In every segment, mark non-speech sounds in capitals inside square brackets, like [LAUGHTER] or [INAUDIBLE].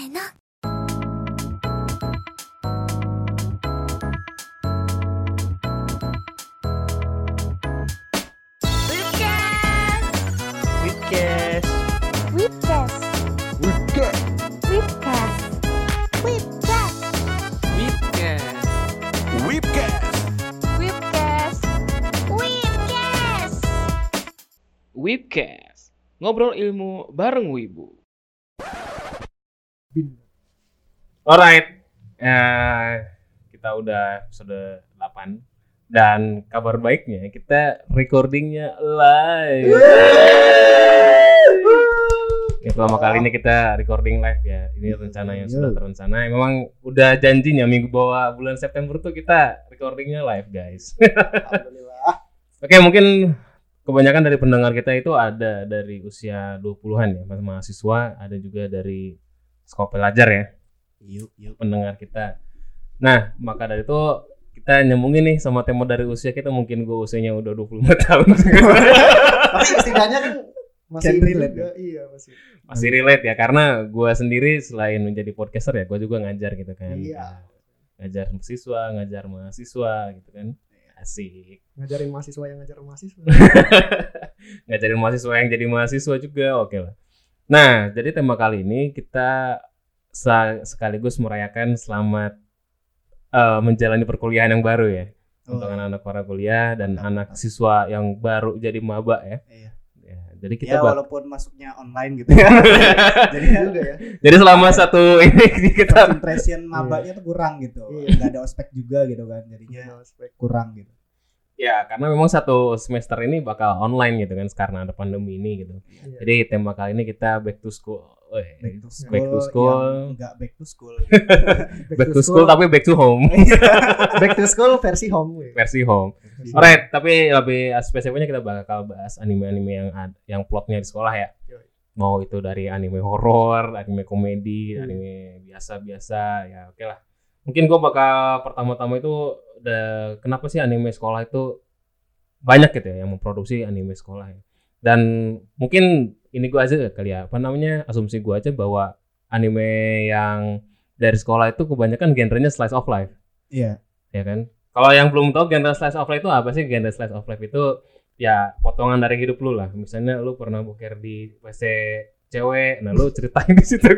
ーの。Webcast. Ngobrol ilmu bareng Wibu. Alright. Eh, kita udah episode 8 dan kabar baiknya kita recordingnya live. Ini pertama kali ini kita recording live ya. Ini rencana yang sudah terencana. Memang udah janjinya minggu bawah bulan September tuh kita recordingnya live guys. Alhamdulillah. [LAUGHS] Oke, mungkin kebanyakan dari pendengar kita itu ada dari usia 20-an ya, mahasiswa, ada juga dari sekolah pelajar ya, Yuk, yuk. pendengar kita. Nah, maka dari itu kita nyambungin nih sama tema dari usia kita, mungkin gue usianya udah 25 [LAUGHS] tahun. tapi setidaknya kan masih Can relate juga, iya masih Masih relate ya, karena gue sendiri selain menjadi podcaster ya, gue juga ngajar gitu kan. Iya. Ngajar mahasiswa, ngajar mahasiswa gitu kan. Asik. ngajarin mahasiswa yang ngajar mahasiswa [LAUGHS] ngajarin mahasiswa yang jadi mahasiswa juga oke lah nah jadi tema kali ini kita sekaligus merayakan selamat eh, menjalani perkuliahan yang baru ya untuk Oh. anak-anak para kuliah dan Mantap, anak siswa yang baru jadi maba ya, Iya. Ya, jadi kita Ya walaupun masuknya online gitu [LAUGHS] ya. Jadi juga ya jadi selama satu [LAUGHS] ini kita impression mabanya tuh kurang gitu. Iya. Enggak ada ospek juga gitu kan. Jadinya Ospek. kurang gitu. Ya karena memang satu semester ini bakal online gitu kan karena ada pandemi ini gitu Iya. jadi tema kali ini kita back to school Weh, Back to school. back to school [LAUGHS] Enggak back to school. back to school tapi back to home [LAUGHS] back to school versi home ya. versi home. Alright, tapi lebih spesifiknya kita bakal bahas anime-anime yang ad- yang plotnya di sekolah ya. Mau itu dari anime horor, anime komedi, Hmm. anime biasa-biasa, ya oke lah. Mungkin gua bakal pertama-tama itu da- kenapa sih anime sekolah itu banyak gitu ya yang memproduksi anime sekolah ya. Dan mungkin ini gua aja kali ya, apa namanya asumsi gua aja bahwa anime yang dari sekolah itu kebanyakan genrenya slice of life Iya. ya kan? Kalau yang belum tahu genre slice of life itu apa sih? Genre slice of life itu ya potongan dari hidup lu lah. Misalnya lu pernah boker di WC cewek, nah lu ceritain di situ [LAUGHS]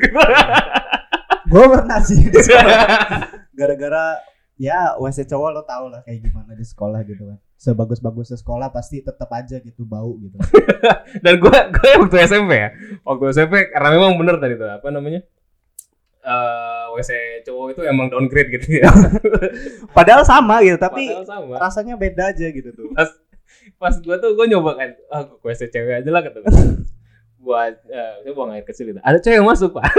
Gue pernah sih di sekolah. [LAUGHS] Gara-gara ya WC cowok lo tau lah kayak gimana di sekolah gitu kan. Sebagus-bagusnya sekolah pasti tetap aja gitu bau gitu. [LAUGHS] Dan gua gue waktu SMP ya, waktu SMP karena memang bener tadi tuh apa namanya? eh WC cowok itu emang downgrade gitu ya. [LAUGHS] Padahal sama gitu, tapi sama. rasanya beda aja gitu tuh. Pas, pas gua tuh gua nyoba kan, ah gua ke WC cewek aja lah kata gua. Buat, saya buang air kecil itu. Ada cewek yang masuk pak.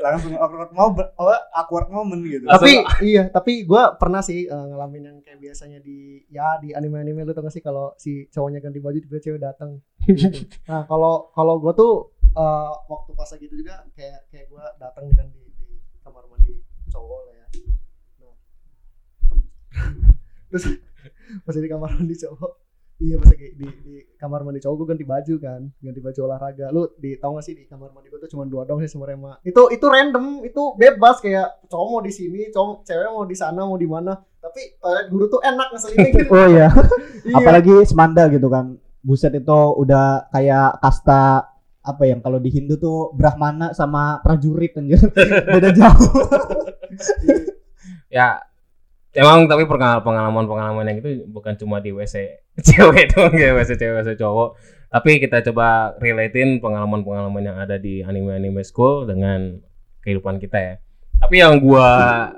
Langsung awkward moment, awkward moment gitu. tapi iya tapi gue pernah sih eh, ngalamin yang kayak biasanya di ya di anime-anime lu tau gak sih kalau si cowoknya ganti baju tiba cewek datang Gitu. nah kalau kalau gue tuh eh, waktu pas gitu juga kayak kayak gue datang kan di, di kamar mandi cowok lah ya nah. terus [LAUGHS] pas di kamar mandi cowok iya pas lagi di, di kamar mandi cowok gue ganti baju kan ganti baju olahraga lu di tau gak sih di kamar mandi gue tuh cuma dua dong sih sama Rema itu itu random itu bebas kayak cowok mau di sini cowok cewek mau di sana mau di mana tapi toilet guru tuh enak ngeselinnya gitu [LAUGHS] Oh iya. [LAUGHS] Iya. Apalagi Semanda gitu kan. Buset itu udah kayak kasta apa yang kalau di Hindu tuh Brahmana sama prajurit anjir. [LAUGHS] Beda jauh. ya emang tapi pengalaman pengalaman yang itu bukan cuma di WC [LAUGHS] cewek doang ya WC cewek WC cowok. Tapi kita coba relatein pengalaman pengalaman yang ada di anime anime school dengan kehidupan kita ya. Tapi yang gua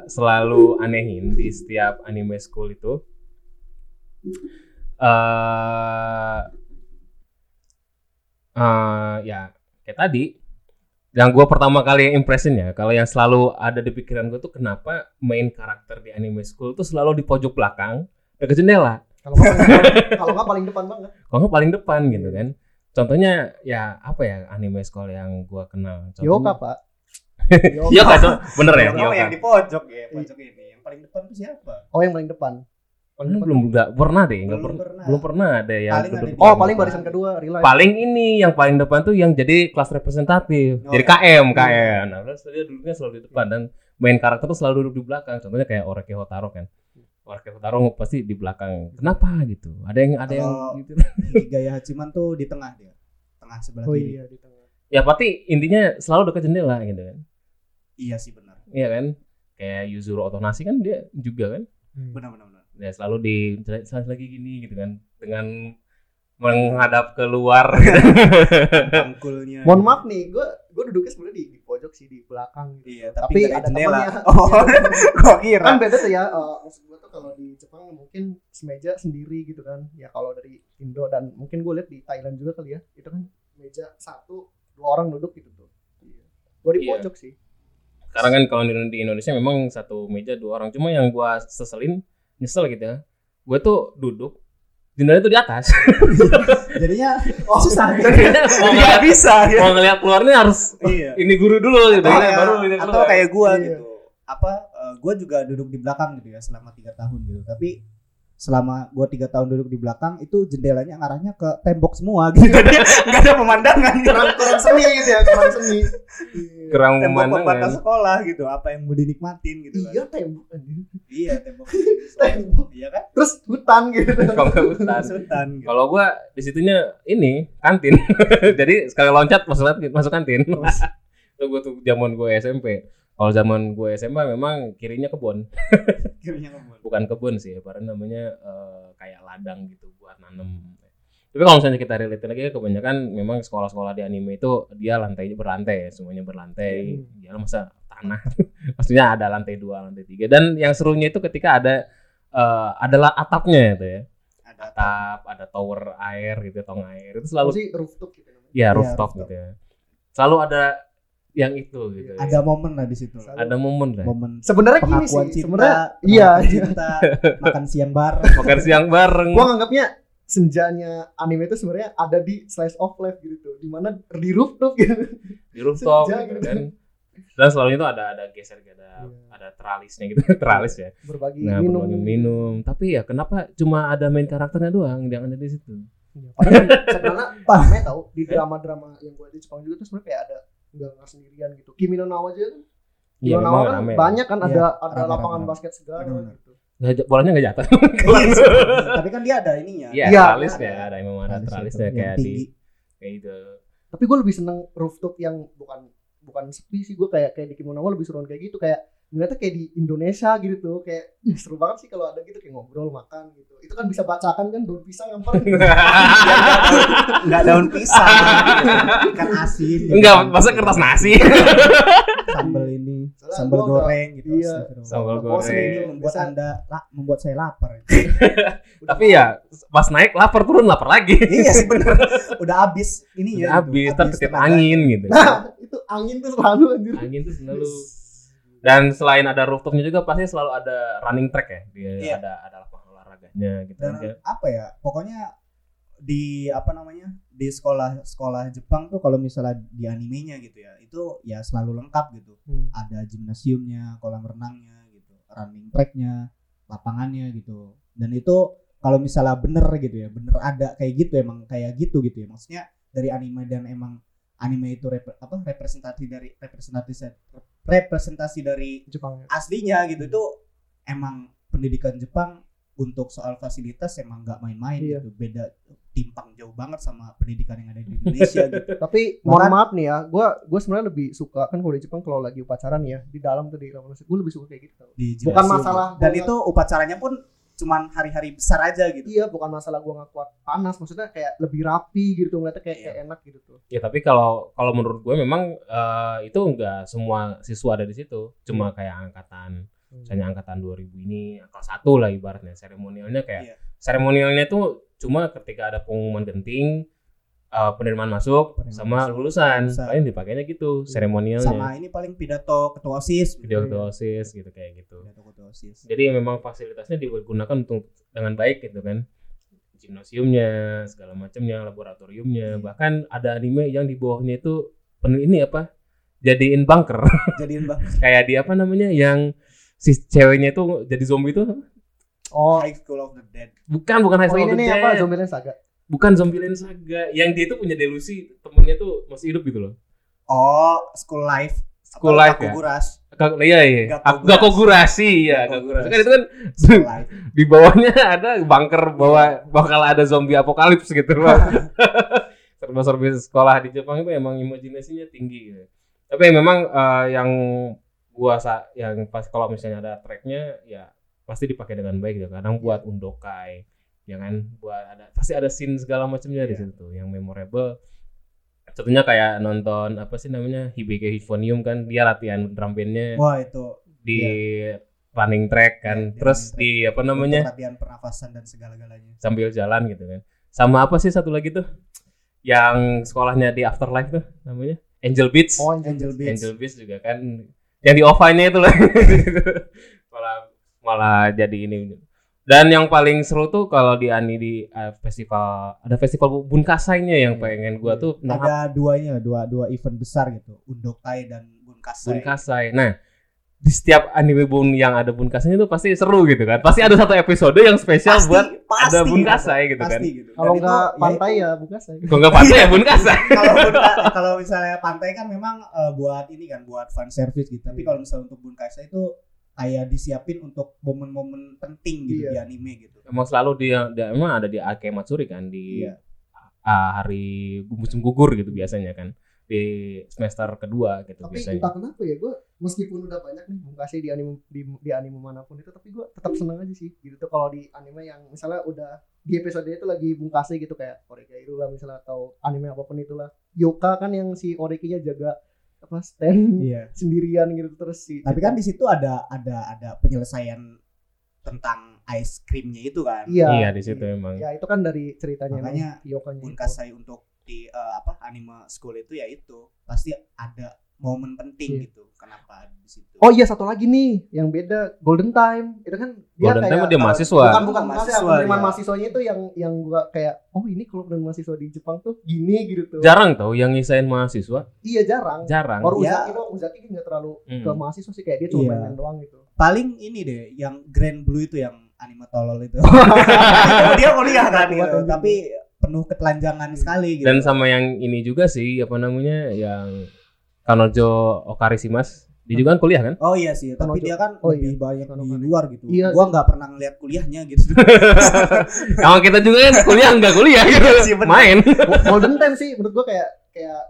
selalu anehin di setiap anime school itu eh eh, ya kayak tadi yang gue pertama kali impression ya kalau yang selalu ada di pikiran gue tuh kenapa main karakter di anime school tuh selalu di pojok belakang dekat jendela. Kalau nggak paling- [LAUGHS] kalau nggak paling depan banget. Kalau nggak paling depan gitu kan. Contohnya ya apa ya anime school yang gue kenal? Contohnya- Yoka pak. [LAUGHS] Yoka tuh bener ya? Oh, Yoka. Yang di pojok ya, pojok ini. Yang paling depan tuh siapa? oh yang paling depan Paling Hmm, belum nggak pernah deh, nggak Belum pernah. pernah. Belum pernah ada yang Paling ada Oh, Paling barisan kedua, real paling ini yang paling depan tuh yang jadi kelas representatif Oh, jadi iya. KM KM nah terus dia duduknya selalu di depan dan main karakter tuh selalu duduk di belakang contohnya kayak Oreke Hotaro kan Oreke Hotaro pasti di belakang kenapa gitu ada yang ada yang gitu [LAUGHS] Gaya Hachiman tuh di tengah dia. Tengah sebelah Oh kiri. iya di tengah. ya pasti intinya selalu dekat jendela gitu kan Iya sih benar. iya kan kayak Yuzuru Otonashi kan dia juga kan Benar benar benar. Ya selalu di selalu lagi gini gitu kan dengan menghadap keluar [LAUGHS] gitu. Mohon maaf nih, gue gue duduknya sebenarnya di, di pojok sih di belakang. gitu. Iya, Tapi tapi, ada jendela. temannya. [LAUGHS] Oh, Iya. kok kira. kan beda tuh ya. eh, maksud gue tuh kalau di Jepang mungkin semeja sendiri gitu kan. Ya kalau dari Indo dan mungkin gue lihat di Thailand juga kali ya. Itu kan meja satu dua orang duduk gitu tuh. Iya. Gue di Iya. pojok sih. Sekarang kan kalau di di Indonesia memang satu meja dua orang. Cuma yang gua seselin, nyesel gitu ya. Gue tuh duduk, jendela itu di atas. [LAUGHS] Jadinya Oh, susah. [LAUGHS] Jadinya mau Nggak bisa. ya. mau ngeliat keluarnya harus Iya. ini guru dulu gitu. Atau kayak, baru ini atau keluar. kayak gua Iya. gitu. Apa? eh, gua juga duduk di belakang gitu ya selama tiga tahun gitu. Tapi selama gua tiga tahun duduk di belakang itu jendelanya ngarahnya ke tembok semua [LAUGHS] gitu. Jadi nggak ada pemandangan. kurang kurang seni gitu ya, kurang seni. Iya. kurang tembok pembatas pemandangan. sekolah gitu. Apa yang mau dinikmatin gitu kan. Iya tembok anjing. Iya, tembok. [LAUGHS] Tembok. Iya kan? Terus hutan gitu. Kalau nggak hutan. Sultan gitu. Kalau gua di situnya ini kantin. [LAUGHS] Jadi sekali loncat masuk masuk kantin. Itu gua tuh zaman gue SMP. Kalau zaman gue SMA memang kirinya kebun. [LAUGHS] Kirinya ke mana? bukan kebun sih, apa namanya eh, kayak ladang gitu buat nanem. Tapi kalau misalnya kita relate lagi kebanyakan memang sekolah-sekolah di anime itu dia lantainya berlantai, semuanya berlantai. Ya masa tanah. [LAUGHS] Maksudnya ada lantai dua, lantai tiga. Dan yang serunya itu ketika ada eh, adalah atapnya itu ya. Ada Atap, ada tower air gitu, tong air. Itu Selalu sih rooftop gitu namanya. ya Iya, rooftop rooftop. gitu ya. Selalu ada yang itu gitu. ada momen lah di situ. ada momen lah. Momen Sebenarnya gini sih, cinta, sebenarnya iya. cinta, [LAUGHS] makan siang bareng. Makan siang bareng. gua nganggapnya senjanya anime itu sebenarnya ada di slice of life gitu tuh di mana di rooftop gitu di rooftop Senja gitu gitu. kan. Dan selalu itu ada ada geser ada Iya. ada tralisnya gitu, [LAUGHS] tralis ya. berbagi Nah, minum minum minum. Tapi ya kenapa cuma ada main karakternya doang yang ada di situ? Iya, padahal sebenarnya [LAUGHS] rame tau di drama-drama yang gua di Jepang juga tuh sebenarnya kayak ada nggak nggak sendirian gitu Kimi no Na wa aja kan Kimi Iya no kan rame. banyak kan ada Iya, ada rame, lapangan rame. basket segala gitu Nggak bolanya nggak jatuh. [LAUGHS] Tapi kan dia ada ininya. Iya, Iya, tralisnya ada. ada memang ada Tralisnya yang kayak di kayak gitu. tapi gue lebih seneng rooftop yang bukan bukan sepi sih gue kayak kayak di Kimi no Na wa lebih seruan kayak gitu kayak ternyata kayak di Indonesia gitu tuh kayak "Ih, seru banget sih kalau ada gitu kayak ngobrol makan gitu itu kan bisa bacakan kan daun pisang ngampar Enggak [LAUGHS] daun pisang, gitu. ikan asin. gitu. Enggak, masa kertas nasi. [LAUGHS] sambal ini, Soalnya sambal goreng gitu. iya. Sambal goreng. Ini gitu. membuat Bisa- anda la- membuat saya lapar. [LAUGHS] Tapi ya pas naik lapar turun lapar lagi. iya sih bener. Udah habis ini ya. Udah habis, ntar ketip angin gitu. nah itu angin tuh selalu anjir Angin tuh selalu. Dan selain ada rooftopnya juga pasti selalu ada running track ya. Dia Iya. ada ada lapangan olahraganya gitu Dan aja. apa ya? Pokoknya di apa namanya di sekolah sekolah Jepang tuh kalau misalnya di animenya gitu ya itu ya selalu lengkap gitu Hmm. ada gimnasiumnya kolam renangnya gitu running tracknya lapangannya gitu dan itu kalau misalnya bener gitu ya bener ada kayak gitu emang kayak gitu gitu ya maksudnya dari anime dan emang anime itu rep- apa representasi dari representasi representasi dari Jepang ya. aslinya gitu itu emang pendidikan Jepang untuk soal fasilitas emang nggak main-main Iya. gitu beda timpang jauh banget sama pendidikan yang ada di Indonesia [LAUGHS] gitu Tapi mohon maaf nih ya, gue gue sebenarnya lebih suka kan kalau di Jepang kalau lagi upacara nih ya di dalam tuh di lapangan gue lebih suka kayak gitu. di Bukan masalah dan itu upacaranya pun cuman hari-hari besar aja gitu Iya, bukan masalah gue nggak kuat panas, maksudnya kayak lebih rapi gitu ngeliatnya kayak, Iya. kayak enak gitu tuh. Ya tapi kalau kalau menurut gue memang eh, itu enggak semua siswa ada di situ. Cuma kayak angkatan misalnya angkatan 2000 ini kelas satu lah ibaratnya seremonialnya kayak Iya. seremonialnya tuh cuma ketika ada pengumuman genting eh, penerimaan masuk Penerimaan sama masuk, lulusan lulusan. paling dipakainya gitu seremonialnya sama ini paling pidato ketua osis video Iya. ketua osis gitu kayak gitu pidato ketua osis jadi memang fasilitasnya digunakan untuk dengan baik gitu kan gimnasiumnya segala macamnya laboratoriumnya Iya. bahkan ada anime yang di bawahnya itu penuh ini apa jadiin bunker [LAUGHS] jadiin bang kayak di apa namanya yang si ceweknya itu jadi zombie itu Oh, High School of the Dead. Bukan, bukan High oh School ini of the Dead. apa Zombieland Saga. Bukan Zombieland Saga. Yang dia itu punya delusi temennya tuh masih hidup gitu loh. Oh, School Life. School Apa, Life ya? Gakuguras. Kak, iya iya. Gakogurasi. Gakogurasi ya. Gakogurasi. Kan itu kan [LAUGHS] di bawahnya ada bunker bahwa bakal ada zombie apokalips gitu loh. [LAUGHS] Serba-serbi sekolah di Jepang itu emang imajinasinya tinggi gitu. Tapi memang eh, yang gua sa yang pas kalau misalnya ada tracknya ya pasti dipakai dengan baik gitu. Kadang buat undokai, ya kan buat ada pasti ada scene segala macamnya di Iya. situ yang memorable. Contohnya kayak nonton apa sih namanya Hibike Hyphonium kan dia latihan drum bandnya Wah, itu di running track kan. Iya, di Terus running track. di apa namanya untuk latihan pernafasan dan segala-galanya. sambil jalan gitu kan. Sama apa sih satu lagi tuh? Yang sekolahnya di Afterlife tuh namanya Angel Beats. Oh, Angel Beats. Angel Beats juga kan yang di OVA-nya itu lah. [LAUGHS] malah malah jadi ini. Dan yang paling seru tuh kalau di Ani di eh, festival ada festival Bunkasai-nya yang Iya. pengen gua tuh nah, Ada duanya, dua dua event besar gitu. Undokai dan Bunkasai. Bunkasai. Nah, di setiap anime bun yang ada Bunkasai itu pasti seru gitu kan. Pasti ada satu episode yang spesial Pasti, buat pasti ada gitu. Bunkasai gitu kan. Pasti gitu. Kalau Dan itu, nggak ya pantai ya buka saya. Kalau nggak pantai ya Bunkasai. [LAUGHS] kalau kalau misalnya pantai kan memang eh, buat ini kan buat fan service gitu. Tapi Iya. kalau misalnya untuk Bunkasai itu kayak disiapin untuk momen-momen penting gitu Iya. di anime gitu. Emang selalu dia, dia emang ada di Ake Matsuri kan di Iya. ah, hari musim gugur gitu biasanya kan di semester kedua gitu Tapi biasanya. entah kenapa ya gue meskipun udah banyak nih bungkasnya di anime di, di anime mana pun itu tapi gue tetap seneng aja sih gitu tuh kalau di anime yang misalnya udah di episode itu lagi bungkasnya gitu kayak Oregairu lah misalnya atau anime apa pun itulah Yoka kan yang si Orekinya jaga apa stand Iya. sendirian gitu terus si Tapi kan di situ ada ada ada penyelesaian tentang ice creamnya itu kan. iya Iya di situ emang. ya itu kan dari ceritanya Makanya Yokanya itu. Bunkasai untuk di eh, apa anime school itu ya itu pasti ada momen penting Iya. gitu. Kenapa di situ? Oh iya satu lagi nih yang beda Golden Time itu kan dia Golden kayak Time dia mahasiswa. bukan bukan Mahasiswa, mahasiswa penerimaan ya. mahasiswanya itu yang yang gua kayak oh ini kalau penerimaan mahasiswa di Jepang tuh gini gitu tuh Jarang tau yang ngisain mahasiswa, iya jarang jarang. Baru Ya. Uzaki doang, Uzaki nggak terlalu Hmm. ke mahasiswa sih kayak dia cuma Iya. main-main doang gitu. Paling ini deh yang Grand Blue itu yang anime tolol itu. [LAUGHS] Dia kuliah kan gitu. Tapi penuh ketelanjangan sekali gitu. Dan sama yang ini juga sih apa namanya yang Kanojo Okarishimas. Dia juga kan kuliah kan? Oh iya sih, tapi Kanojo. dia kan Oh lebih iya, banyak di Kanojo. luar gitu. Iya. Gua nggak pernah ngeliat kuliahnya gitu. [LAUGHS] Emang kita juga kan kuliah nggak kuliah gitu. Iya sih, bener. Main. Golden Time sih menurut gua kayak kayak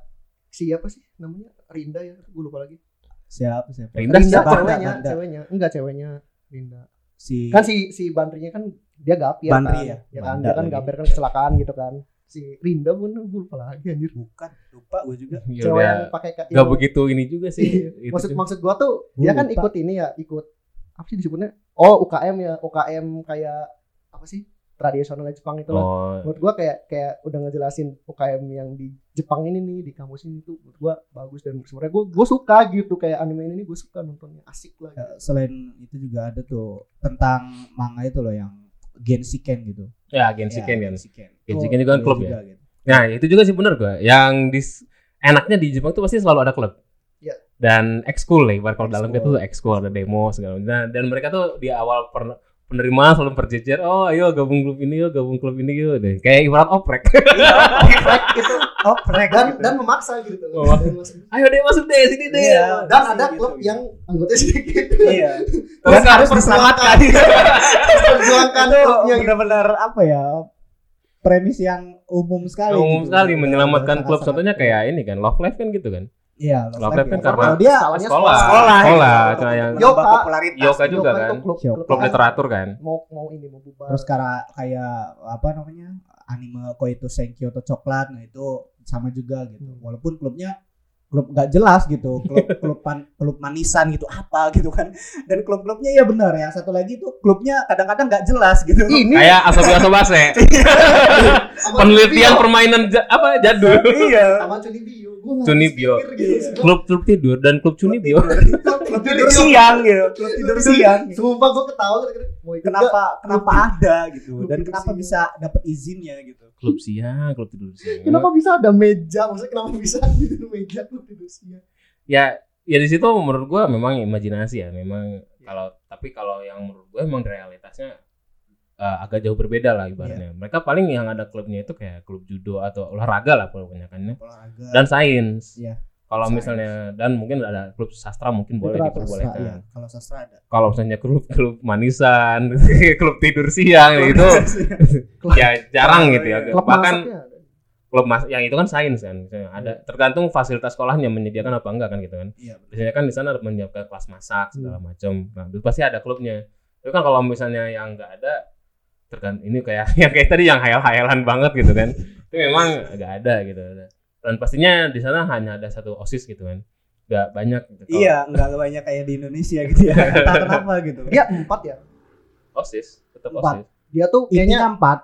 siapa sih namanya Rinda ya, gue lupa lagi. siapa siapa? Rinda Rinda Banda, ceweknya, Banda. ceweknya. Enggak ceweknya Rinda. Si Kan si si Bandrinya kan dia gapir Bandri kan. ya? Ya kan, dia kan gapir kan kecelakaan gitu kan. Si Rinda pun gue lupa lagi anjir. bukan, lupa gue juga. Ya Cewek yang pakai ka- Gak begitu ini juga sih. Iya. Itu maksud juga. maksud gua tuh Gua dia kan lupa. ikut ini ya ikut apa sih disebutnya oh UKM ya UKM kayak apa sih tradisional Jepang itu lah Oh, menurut gua kayak kayak udah ngejelasin UKM yang di Jepang ini nih di kampus ini tuh menurut gua bagus dan sebenarnya gua gua suka gitu kayak anime ini nih gua suka nontonnya asik lah gitu. Eh, Selain itu juga ada tuh tentang manga itu loh yang Genshiken gitu. ya Genshiken Ya, kan. Genshiken. Genshiken juga kan Iya klub ya. gitu. Nah itu juga sih bener gua. Yang di enaknya di Jepang tuh pasti selalu ada klub. Iya. Dan ekskul nih, kalau dalam itu ekskul ada demo segala macam. Dan, dan mereka tuh di awal per- penerimaan selalu berjejer, oh ayo gabung klub ini yuk, gabung klub ini yuk. Deh. Kayak ibarat oprek. Oprek gitu [LAUGHS] Oh, mereka dan gitu. dan memaksa gitu Oh. Ayo deh masuk deh sini deh. Iya. dan ada gitu, klub gitu. yang anggotanya sedikit Iya. Terus harus diselamatkan. [LAUGHS] perjuangkan itu klubnya gitu benar-benar apa ya? Premis yang umum sekali. Umum gitu. sekali menyelamatkan klub Sangat-sangat- contohnya kayak ini kan Love Life kan gitu kan. Iya, Love Life kan ya. karena Kalau dia sekolah, sekolah, sekolah, gitu. kayak yang. Menambah popularitas. Yoga juga Yoga kan. klub, Yoga. klub literatur kan. mau mau ini mau bubar Terus karena kayak apa namanya? Anime Koito Senkyo atau Coklat, nah itu sama juga gitu. Hmm. Walaupun klubnya klub nggak jelas gitu, klub [LAUGHS] klub pan- klub manisan gitu apa gitu kan. Dan klub-klubnya ya benar ya. Satu lagi itu klubnya kadang-kadang nggak jelas gitu. ini Kayak asobi asobase. sama [LAUGHS] Penelitian permainan ja- apa jadul. iya. sama pikir gitu. klub klub tidur dan klub Cunibyo. [LAUGHS] Klub tidur siang gitu. Klub tidur siang. Sumpah gue ketawa? Kenapa kenapa ada gitu Klub dan kenapa bisa dapat izinnya gitu. klub siang, klub tidur siang. Kenapa bisa ada meja? Maksudnya kenapa bisa ada meja tuh tidur siang? Ya, ya di situ menurut gua memang imajinasi ya, memang kalau tapi kalau yang menurut gua emang realitasnya eh, agak jauh berbeda lah Iya. ibaratnya. Mereka paling yang ada klubnya itu kayak klub judo atau olahraga lah kebanyakannya olahraga dan sains. Iya. Kalau misalnya dan mungkin ada klub sastra mungkin boleh iya. diperbolehkan. kalau sastra ada Kalau misalnya klub klub manisan, [LAUGHS] klub tidur siang itu [LAUGHS] [LAUGHS] ya jarang gitu ya. Klub Bahkan klub mas yang itu kan sains kan misalnya ada tergantung fasilitas sekolahnya menyediakan apa enggak kan gitu kan iya biasanya kan di sana menyiapkan kelas masak segala macam nah itu pasti ada klubnya itu kan kalau misalnya yang enggak ada tergantung ini kayak [LAUGHS] yang kayak tadi yang hayal-hayalan banget gitu kan. Itu memang agak ada gitu. Dan pastinya di sana hanya ada satu osis gitu kan. Nggak banyak gitu. Iya nggak banyak kayak di Indonesia gitu ya. [LAUGHS] Entah kenapa gitu. Dia empat ya. osis tetap Empat. osis. Dia tuh kayaknya intinya empat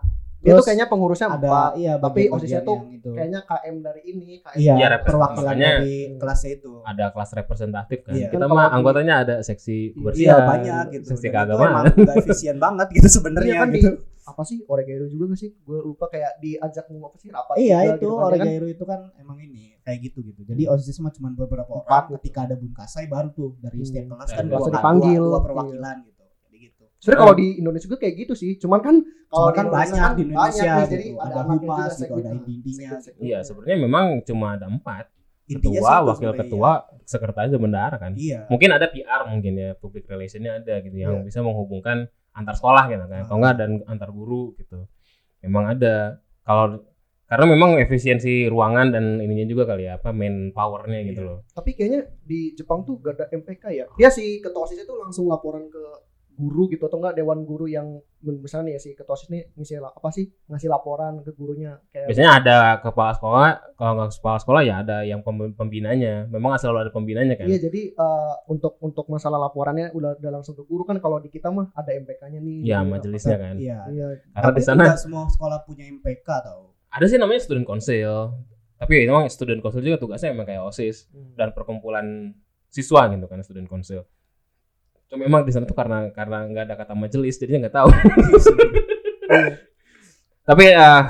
dia tuh Terus kayaknya pengurusnya ada empat. iya tapi osisnya tuh itu. Kayaknya KM dari ini, KM iya Iya, representasi. perwakilan dari kelasnya itu ada kelas representatif kan Iya. kita Kan mah di- anggotanya ada seksi Iya, iya kebersihan banyak gitu seksi itu keagamaan emang efisien banget gitu sebenarnya Iya kan di gitu apa sih Oregairu juga gak sih? Gue lupa kayak diajak ngomong apa sih rapat iya juga itu gitu ya orang kan? Gairu itu kan emang ini kayak gitu gitu jadi osis mah cuma beberapa Empat orang gitu. ketika ada bunkasai baru tuh dari Hmm. setiap kelas kan dua, dipanggil. dua, Iya. perwakilan gitu Sebenarnya kalau di Indonesia juga kayak gitu sih. Cuman kan kalau kan banyak di Indonesia nih, gitu. jadi Ada humas gitu, ada intinya. Sekbid-sekbid. iya sebenarnya memang cuma ada empat intinya ketua wakil ketua sekretaris dan bendahara kan iya mungkin ada PR mungkin ya public relationnya ada gitu yang Iya. bisa menghubungkan antar sekolah gitu kan atau Ah. enggak dan antar guru gitu memang ada kalau karena memang efisiensi ruangan dan ininya juga kali ya apa main powernya gitu Iya. loh Tapi kayaknya di Jepang tuh gak ada MPK ya. Dia si ketua OSIS itu langsung laporan ke guru gitu atau enggak dewan guru yang misalnya nih ya si ketua OSIS nih ngisi apa sih ngasih laporan ke gurunya kayak biasanya ada kepala sekolah kalau nggak kepala sekolah ya ada yang pem- pembinanya. Memang selalu ada pembinanya kan. Iya jadi eh, untuk untuk masalah laporannya udah, udah langsung ke guru kan kalau di kita mah ada MPK-nya nih. ya majelisnya kan. Iya. Iya. karena Tapi di sana semua sekolah punya MPK tau. Ada sih namanya student council. Tapi memang student council juga tugasnya memang kayak osis Hmm. dan perkumpulan siswa gitu kan student council cuma memang di sana tuh karena karena nggak ada kata majelis jadinya nggak tahu. [LAUGHS] Tapi eh,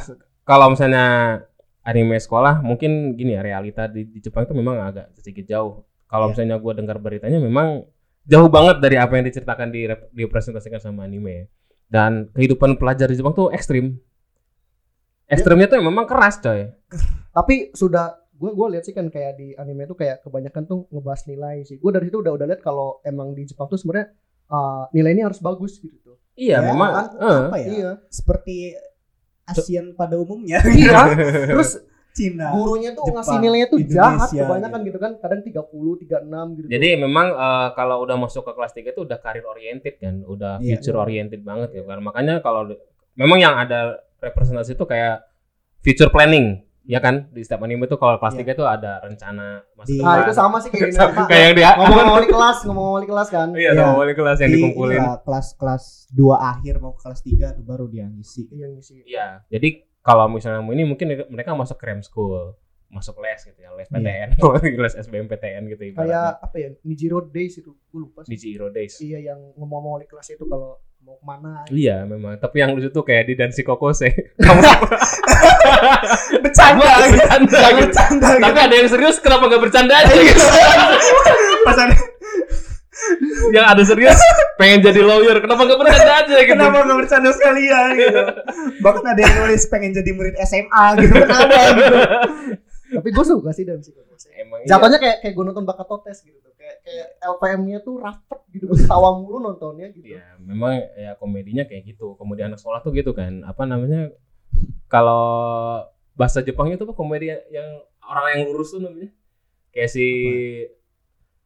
kalau misalnya anime sekolah mungkin gini ya realita di, di Jepang itu memang agak sedikit jauh. Kalau Iya. misalnya gue dengar beritanya memang jauh banget dari apa yang diceritakan di dipresentasikan sama anime. Dan kehidupan pelajar di Jepang tuh ekstrim. Ekstrimnya tuh memang keras coy. Tapi sudah gue gue lihat sih kan kayak di anime tuh kayak kebanyakan tuh ngebahas nilai sih. Gue dari situ udah udah lihat kalau emang di Jepang tuh sebenarnya eh, nilainya harus bagus gitu tuh. iya Ya, memang kan, eh. apa ya Iya. seperti ASEAN pada umumnya [LAUGHS] Iya. Terus Cina gurunya tuh Jepang, ngasih nilainya tuh jahat Indonesia, kebanyakan gitu. gitu kan kadang 30 36 gitu Jadi memang eh, kalau udah masuk ke kelas 3 itu udah karir oriented kan, udah Iya. future oriented banget ya kan. Makanya kalau memang yang ada representasi itu kayak future planning, ya kan? Di setiap anime itu kalau kelas Iya. 3 itu ada rencana masa Di- nah itu sama sih kayak [LAUGHS] Sama kayak yang dia ngomong wali kelas ngomong wali kelas kan Iya, Iya. sama wali kelas yang di dikumpulin. inilah, kelas-kelas 2 akhir mau ke kelas 3 tuh baru dia ngisi yang ngisi Iya. Jadi kalau misalnya ini mungkin mereka masuk cram school, masuk les gitu ya, les PTN, [LAUGHS] les SBMPTN gitu kayak apa ya Nijiro Days itu gue lupa sih Chihiro Days. iya yang ngomong wali kelas itu kalau mau ke mana Iya memang, tapi yang lucu tuh kayak di Dansi Kokose. [LAUGHS] Kamu bercanda. Bercanda, gitu. bercanda Tapi ada yang serius, kenapa nggak bercanda aja? Gitu? pas ada yang ada serius, pengen jadi lawyer, kenapa nggak bercanda aja gitu? kenapa nggak bercanda sekalian gitu. Bahkan ada yang nulis pengen jadi murid SMA gitu. Kenapa gitu? [LAUGHS] Tapi gue suka sih dan psikologi Emang iya. jatuhnya kayak kayak gue nonton Bakatotes gitu. tuh kayak LPM-nya tuh rapet gitu ketawa mulu nontonnya gitu Ya, memang ya komedinya kayak gitu. Komedi anak sekolah tuh gitu kan. Apa namanya? Kalau bahasa Jepangnya tuh apa komedi yang orang yang lurus tuh namanya? Kayak si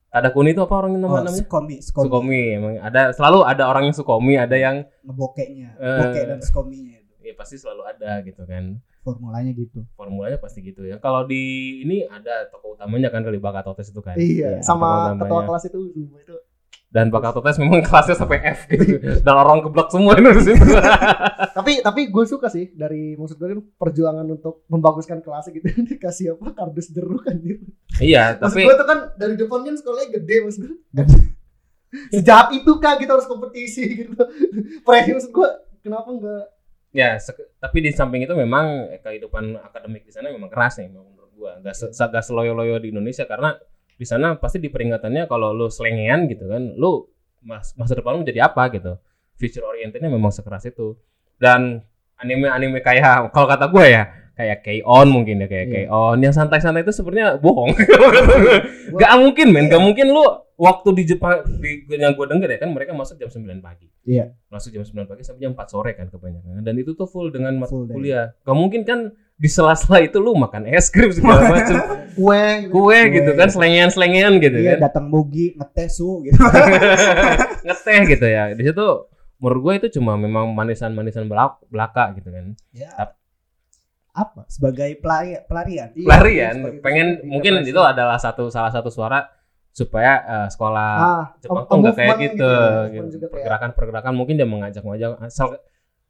Tadakuni itu apa orang yang oh, namanya? skomi skomi Sukomi. Emang ada selalu ada orang yang Sukomi, ada yang ngebokeknya Eh. bokek dan skominya itu ya pasti selalu ada gitu kan. Formulanya gitu Formulanya pasti gitu ya. Kalau di ini ada tokoh utamanya kan kali Bakatotes itu kan. iya Tokoh sama ketua kelas itu itu Dan Bakatotes memang [LAUGHS] kelasnya sampai F gitu. Dan orang keblok semua itu di situ. [LAUGHS] tapi tapi gue suka sih dari maksud gue kan perjuangan untuk membaguskan kelasnya gitu [LAUGHS] dikasih apa kardus jeruk anjir iya, maksud tapi gue tuh kan dari depan kan sekolahnya gede maksud gue sejahat itu kak kita harus kompetisi gitu Pressure maksud gue kenapa enggak Ya, tapi di samping itu memang eh, kehidupan akademik di sana memang keras nih menurut gua. Gak, se- gak seloyo-loyo di Indonesia karena di sana pasti di peringatannya kalau lu selengean gitu kan, lu mas masa depan lu jadi apa gitu. Future orientednya memang sekeras itu. dan anime-anime kayak kalau kata gue ya kayak K-On mungkin ya kayak Iya. K-On yang santai-santai itu sebenarnya bohong [LAUGHS] gak mungkin men gak mungkin lu waktu di Jepang di yang gue denger ya kan mereka masuk jam 9 pagi Iya. masuk jam 9 pagi sampai jam 4 sore kan kebanyakan dan itu tuh full dengan mata Full day. kuliah gak mungkin kan di sela-sela itu lu makan es krim segala [LAUGHS] macam kue gitu. kue gitu kan selengean-selengean gitu Iya, kan datang bogi ngetes su gitu. [LAUGHS] ngeteh gitu ya di situ menurut gue itu cuma memang manisan-manisan belak- belaka gitu kan ya. Tap- Apa? Sebagai pelari pelarian. Iya, pelarian sebagai- pengen mungkin itu adalah satu salah satu suara supaya eh, sekolah ah, Jepang tuh nggak kayak movement gitu, ya, gitu. pergerakan-pergerakan mungkin dia mengajak-ngajak asal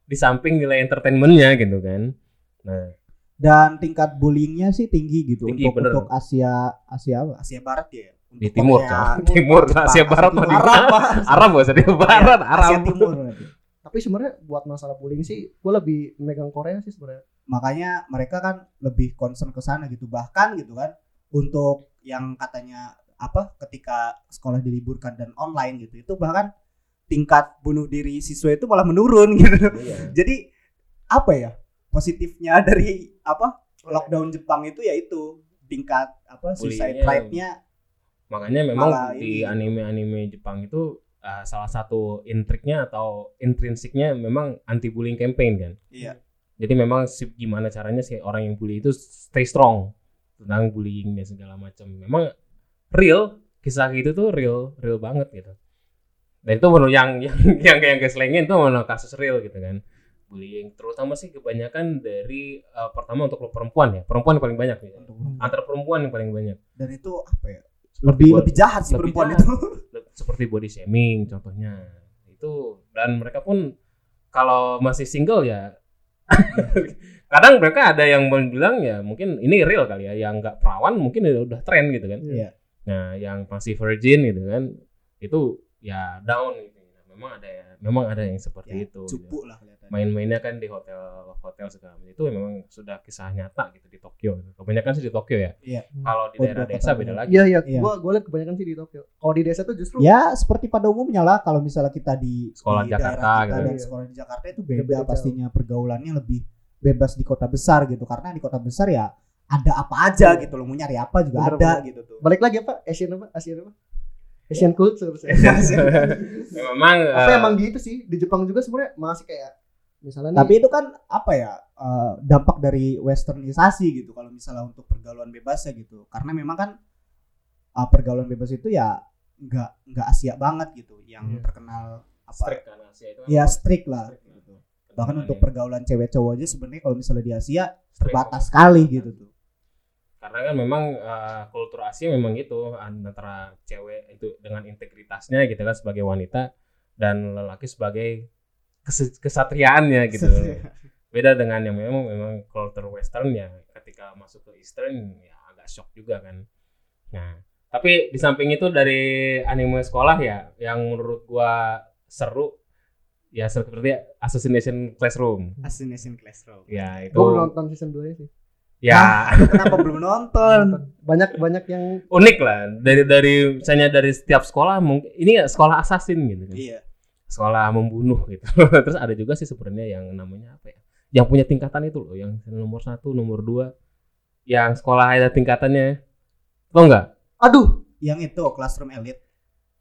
di samping nilai entertainmentnya gitu kan nah Dan tingkat bullyingnya sih tinggi gitu Tinggi, untuk bener. untuk Asia Asia apa? Asia Barat ya. di Untuk timur Korea, coy. [LAUGHS] timur Jepang, Asia Barat mah di Arab. Arab gak usah di barat Asia Arab Timur berarti. tapi sebenarnya buat masalah bullying sih gue lebih megang Korea sih sebenarnya makanya mereka kan lebih concern ke sana gitu bahkan gitu kan untuk yang katanya apa ketika sekolah diliburkan dan online gitu itu bahkan tingkat bunuh diri siswa itu malah menurun [LAUGHS] gitu. Iya. jadi apa ya positifnya [LAUGHS] dari apa lockdown Jepang itu yaitu tingkat apa suicide Bullyingnya rate-nya makanya memang Malah di anime-anime Jepang itu eh, salah satu intriknya atau intrinsiknya memang anti bullying campaign kan? Iya. Jadi memang si- gimana caranya si orang yang bully itu stay strong tentang bullying dan segala macam. Memang real kisah gitu tuh real real banget gitu. Dan itu menurut yang [LAUGHS] yang yang yang keselengin itu menurut kasus real gitu kan. Bullying. Terutama sih kebanyakan dari eh, pertama untuk perempuan ya. Perempuan yang paling banyak nih. Antar perempuan yang paling banyak. Dan itu apa ya? Lebih buat- lebih jahat sih lebih perempuan jahat. itu. [LAUGHS] Seperti body shaming contohnya. Itu dan mereka pun kalau masih single ya [LAUGHS] kadang mereka ada yang bilang ya mungkin ini real kali ya. Yang nggak perawan mungkin udah, udah tren gitu kan. Iya. Nah yang masih virgin gitu kan itu ya down gitu. Nah, memang ada ya memang ada yang seperti Ya, itu gitu. cupu lah kelihatan main-mainnya kan di hotel hotel segala macam. Itu memang sudah kisah nyata gitu di Tokyo. Kebanyakan sih di Tokyo ya. Iya. kalau di Oh, daerah desa kota beda lagi. Iya iya. Iya. gue gue liat kebanyakan sih di Tokyo. Kalau di desa tuh justru Ya seperti pada umumnya lah kalau misalnya kita di Sekolah di Jakarta kita gitu. dan sekolah di Jakarta itu Beda beda. jauh. pastinya pergaulannya lebih bebas di kota besar gitu. Karena di kota besar ya ada apa aja Iya. gitu loh mau nyari apa juga Bener, ada bener. gitu tuh. balik lagi apa Asian apa Asian apa Asian culture. Ya, [LAUGHS] memang Tapi eh, emang gitu sih di Jepang juga sebenarnya masih kayak misalnya nih Tapi itu kan apa ya eh, dampak dari westernisasi gitu kalau misalnya untuk pergaulan bebasnya gitu karena memang kan eh, pergaulan bebas itu ya nggak nggak Asia banget gitu yang Iya. terkenal apa strict kan Asia itu kan ya strict lah Strict gitu. Bahkan nih? untuk pergaulan cewek cowok aja sebenarnya kalau misalnya di Asia Strict. terbatas sekali gitu tuh karena kan memang eh, kultur Asia memang gitu antara cewek itu dengan integritasnya gitu kan sebagai wanita dan lelaki sebagai kes- kesatriaannya gitu. [LAUGHS] Beda dengan yang memang memang kultur western ya ketika masuk ke eastern ya agak shock juga kan. Nah tapi di samping itu dari anime sekolah ya yang menurut gua seru ya seperti Assassination Classroom. Assassination Classroom. Ya itu gue belum nonton season 2 sih. Ya. Kenapa belum nonton? Banyak banyak yang unik lah. Dari dari misalnya dari setiap sekolah mungkin ini ya sekolah assassin gitu kan? Iya. Sekolah membunuh gitu. [LAUGHS] Terus ada juga sih sebenarnya yang namanya apa ya? Yang punya tingkatan itu loh yang nomor satu nomor dua yang sekolah ada tingkatannya. Tau nggak? Aduh! Yang itu Classroom Elite.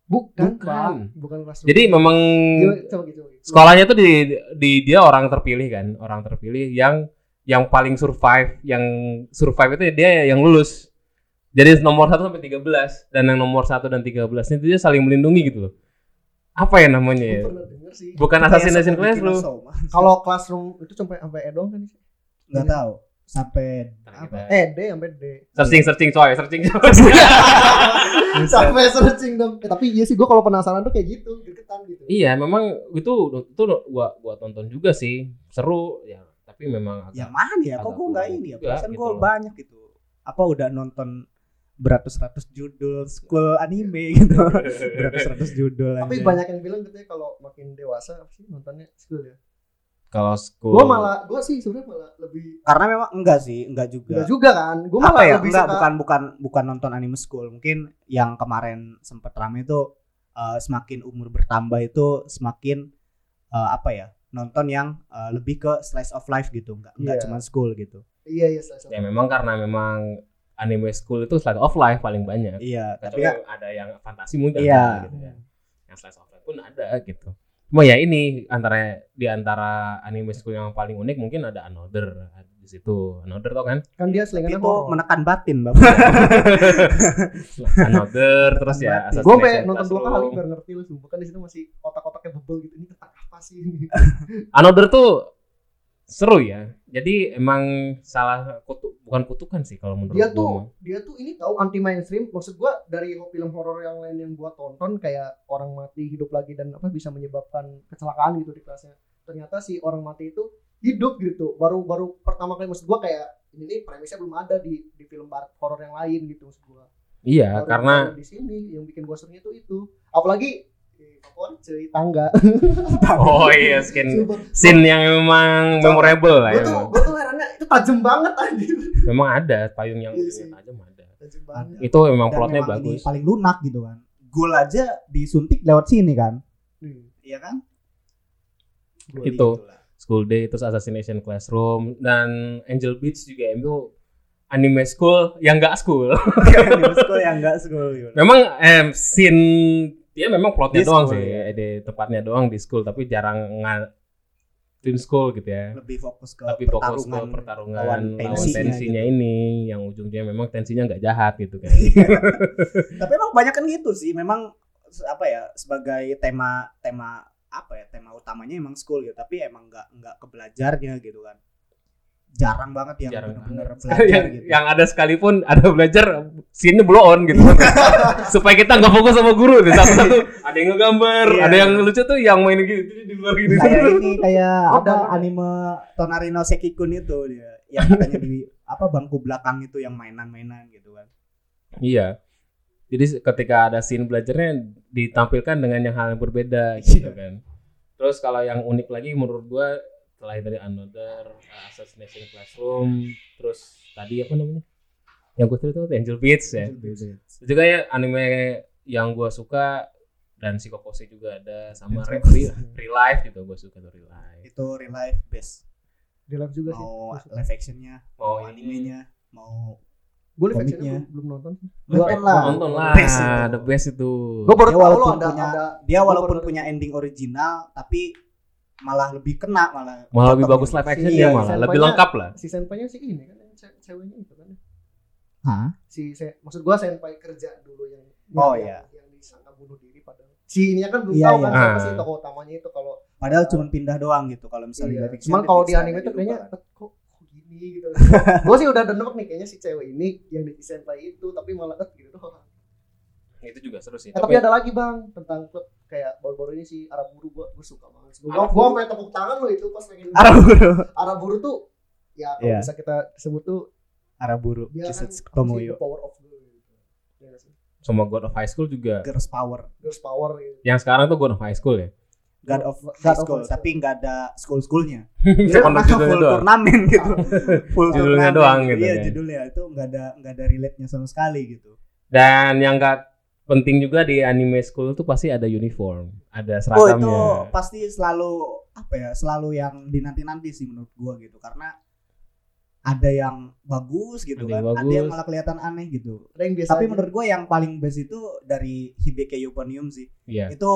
Bukan. Bukan. Bukan kelas jadi memang coba gitu. coba gitu. sekolahnya tuh di, di dia orang terpilih kan orang terpilih yang yang paling survive yang survive itu dia yang lulus. Jadi nomor 1 sampai 13 dan yang nomor 1 dan 13 itu dia saling melindungi gitu loh. Apa ya namanya ya? pernah denger sih. bukan Assassination Classroom. Kalau classroom itu sampai sampai E dong kan? nggak tahu. Sampai apa? Eh D sampai D. searching searching coy searching coy. [LAUGHS] Sampai searching dong. Eh, tapi iya sih gua kalau penasaran tuh kayak gitu, gregetan gitu. iya memang itu itu gua gua tonton juga sih. Seru ya tapi memang agak yang mana ya? Kok gue nggak ini ya? perasaan gitu gue loh. banyak gitu. Apa udah nonton beratus-ratus judul school anime gitu? [LAUGHS] Beratus-ratus judul Tapi anjay. banyak yang bilang katanya kalau makin dewasa apa sih nontonnya? School ya. kalau school Gua malah gua sih sebenarnya malah lebih karena memang enggak sih enggak juga. Enggak juga kan. Gua apa malah ya? lebih enggak suka bukan bukan bukan nonton anime school. Mungkin yang kemarin sempet rame itu eh, semakin umur bertambah itu semakin eh, apa ya nonton yang eh, lebih ke slice of life gitu nggak nggak Iya. cuma school gitu Iya iya slice of Ya memang karena memang anime school itu slice of life paling banyak. iya tapi Tapi kan ada yang fantasi mungkin Iya. gitu ya. Yang slice of life pun ada gitu. Cuma ya ini antara di antara anime school yang paling unik mungkin ada Another di situ. Another tau kan? kan dia tapi selingannya itu menekan batin bapak [LAUGHS] Another terus ya. Gue nonton dua kali biar ngerti lu sumpah kan di situ masih otak-otaknya bebel gitu. Ini tentang apa sih? [LAUGHS] Another tuh seru ya. Jadi emang salah kutu, bukan kutukan sih kalau menurut dia gua. tuh dia tuh ini tahu anti mainstream. Maksud gua dari film horor yang lain yang gua tonton kayak orang mati hidup lagi dan apa bisa menyebabkan kecelakaan gitu di kelasnya. Ternyata si orang mati itu hidup gitu. Baru baru pertama kali maksud gua kayak ini nih premisnya belum ada di di film horor yang lain gitu maksud gua. Iya, Baru- karena di sini yang bikin gua serunya tuh itu. Apalagi favorit cuy tangga. [LAUGHS] oh iya skin scene yang memang memorable lah Gue ya. tuh, gue tuh herannya itu tajam banget anjir. Memang ada payung yang Iya tajam ada. Tajam banget. Itu memang dan plotnya memang ini bagus. paling lunak gitu kan gol aja disuntik lewat sini kan Hmm. iya kan Itu. Jadi gitulah. School Day terus Assassination Classroom dan Angel Beats juga itu anime school yang enggak school. [LAUGHS] Di school yang enggak school gitu. memang em scene dia memang plotnya Di doang school, sih, ya. di tempatnya doang di school tapi jarang nggak tim school gitu ya. lebih fokus ke Tapi fokus ke pertarungan pertarungan lawan lawan tensinya tensinya, gitu. ini yang ujungnya memang tensinya nggak jahat gitu kan. [LAUGHS] tapi emang banyak kan gitu sih memang apa ya sebagai tema tema apa ya tema utamanya emang school gitu tapi emang nggak nggak ke belajarnya gitu kan jarang banget yang banget. [LAUGHS] belajar yang, gitu. yang ada sekalipun ada belajar scene blow on gitu. [LAUGHS] Supaya kita nggak fokus sama guru deh [LAUGHS] satu-satu ada yang ngegambar Iya. ada yang lucu tuh yang main gitu di luar gitu. Kayak ini kayak Oh, apa? anime Tonarino Sekikun itu dia yang katanya di apa bangku belakang itu yang mainan-mainan gitu kan. Iya. Jadi ketika ada scene belajarnya ditampilkan dengan yang hal yang berbeda gitu Iya. kan. Terus kalau yang unik lagi menurut gua selain dari Another uh, Assassination Classroom. Terus tadi apa namanya? Yang gue cerita tuh Angel Beats ya. Terus juga ya anime yang gua suka dan Psikoposi juga ada sama Re- Re- Real Life juga gua suka tuh Real Life. Itu real life best Di live juga sih. mau Gua suka. live actionnya Mau mau ini. animenya mau Gue live actionnya belum, nonton sih. nonton lah. Nonton lah Best itu. the best itu. Gue baru Dia tahu loh ada punya- ada dia walaupun punya ending original tapi malah lebih kena malah malah lebih bagus live action Iya, dia malah lebih lengkap lah si senpainya sih ini kan yang ce- ceweknya itu kan. Hah? Si se- maksud gua senpai kerja dulu yang Oh, yang, iya. yang disangka bunuh diri padahal. Si ini kan belum Iya, tahu iya. kan siapa Ah. sih tokoh utamanya itu kalau padahal cuma pindah doang gitu kalau misalnya Iya. Cuman dia kalau di anime itu kayaknya kan. "Eh, kok, kok gini gitu. [LAUGHS] gue sih udah denek nih kayaknya si cewek ini yang di senpai itu tapi malah eh gitu doang. itu juga seru sih Eh, tapi ada lagi bang tentang klub kayak baru-baru ini si Arab Buru gua gue suka banget. Gue Arab gua Buru. sampai tepuk tangan loh itu pas pengen Araburu Arab Buru tuh ya kalau Iya. bisa kita sebut tuh Araburu dia kan Kisetsu apa sih, Tomoyo the power of girl gitu. Ya nggak sih? sama God of High School juga Girls Power Girls power gitu. yang sekarang tuh God of High School ya God of God High of School School. tapi nggak ada school schoolnya Cuma [LAUGHS] judulnya full doang turnamen gitu [LAUGHS] full Judulnya turnamen doang gitu iya kan. judulnya itu nggak ada nggak ada relate nya sama sekali gitu dan yang gak penting juga di anime school tuh pasti ada uniform ada oh seragamnya itu pasti selalu apa ya selalu yang dinanti nanti sih menurut gua gitu karena ada yang bagus gitu Ada yang kan ada yang bagus. malah kelihatan aneh gitu Ada yang biasa tapi aja. menurut gue yang paling best itu dari Hibike Yoponium sih Iya. itu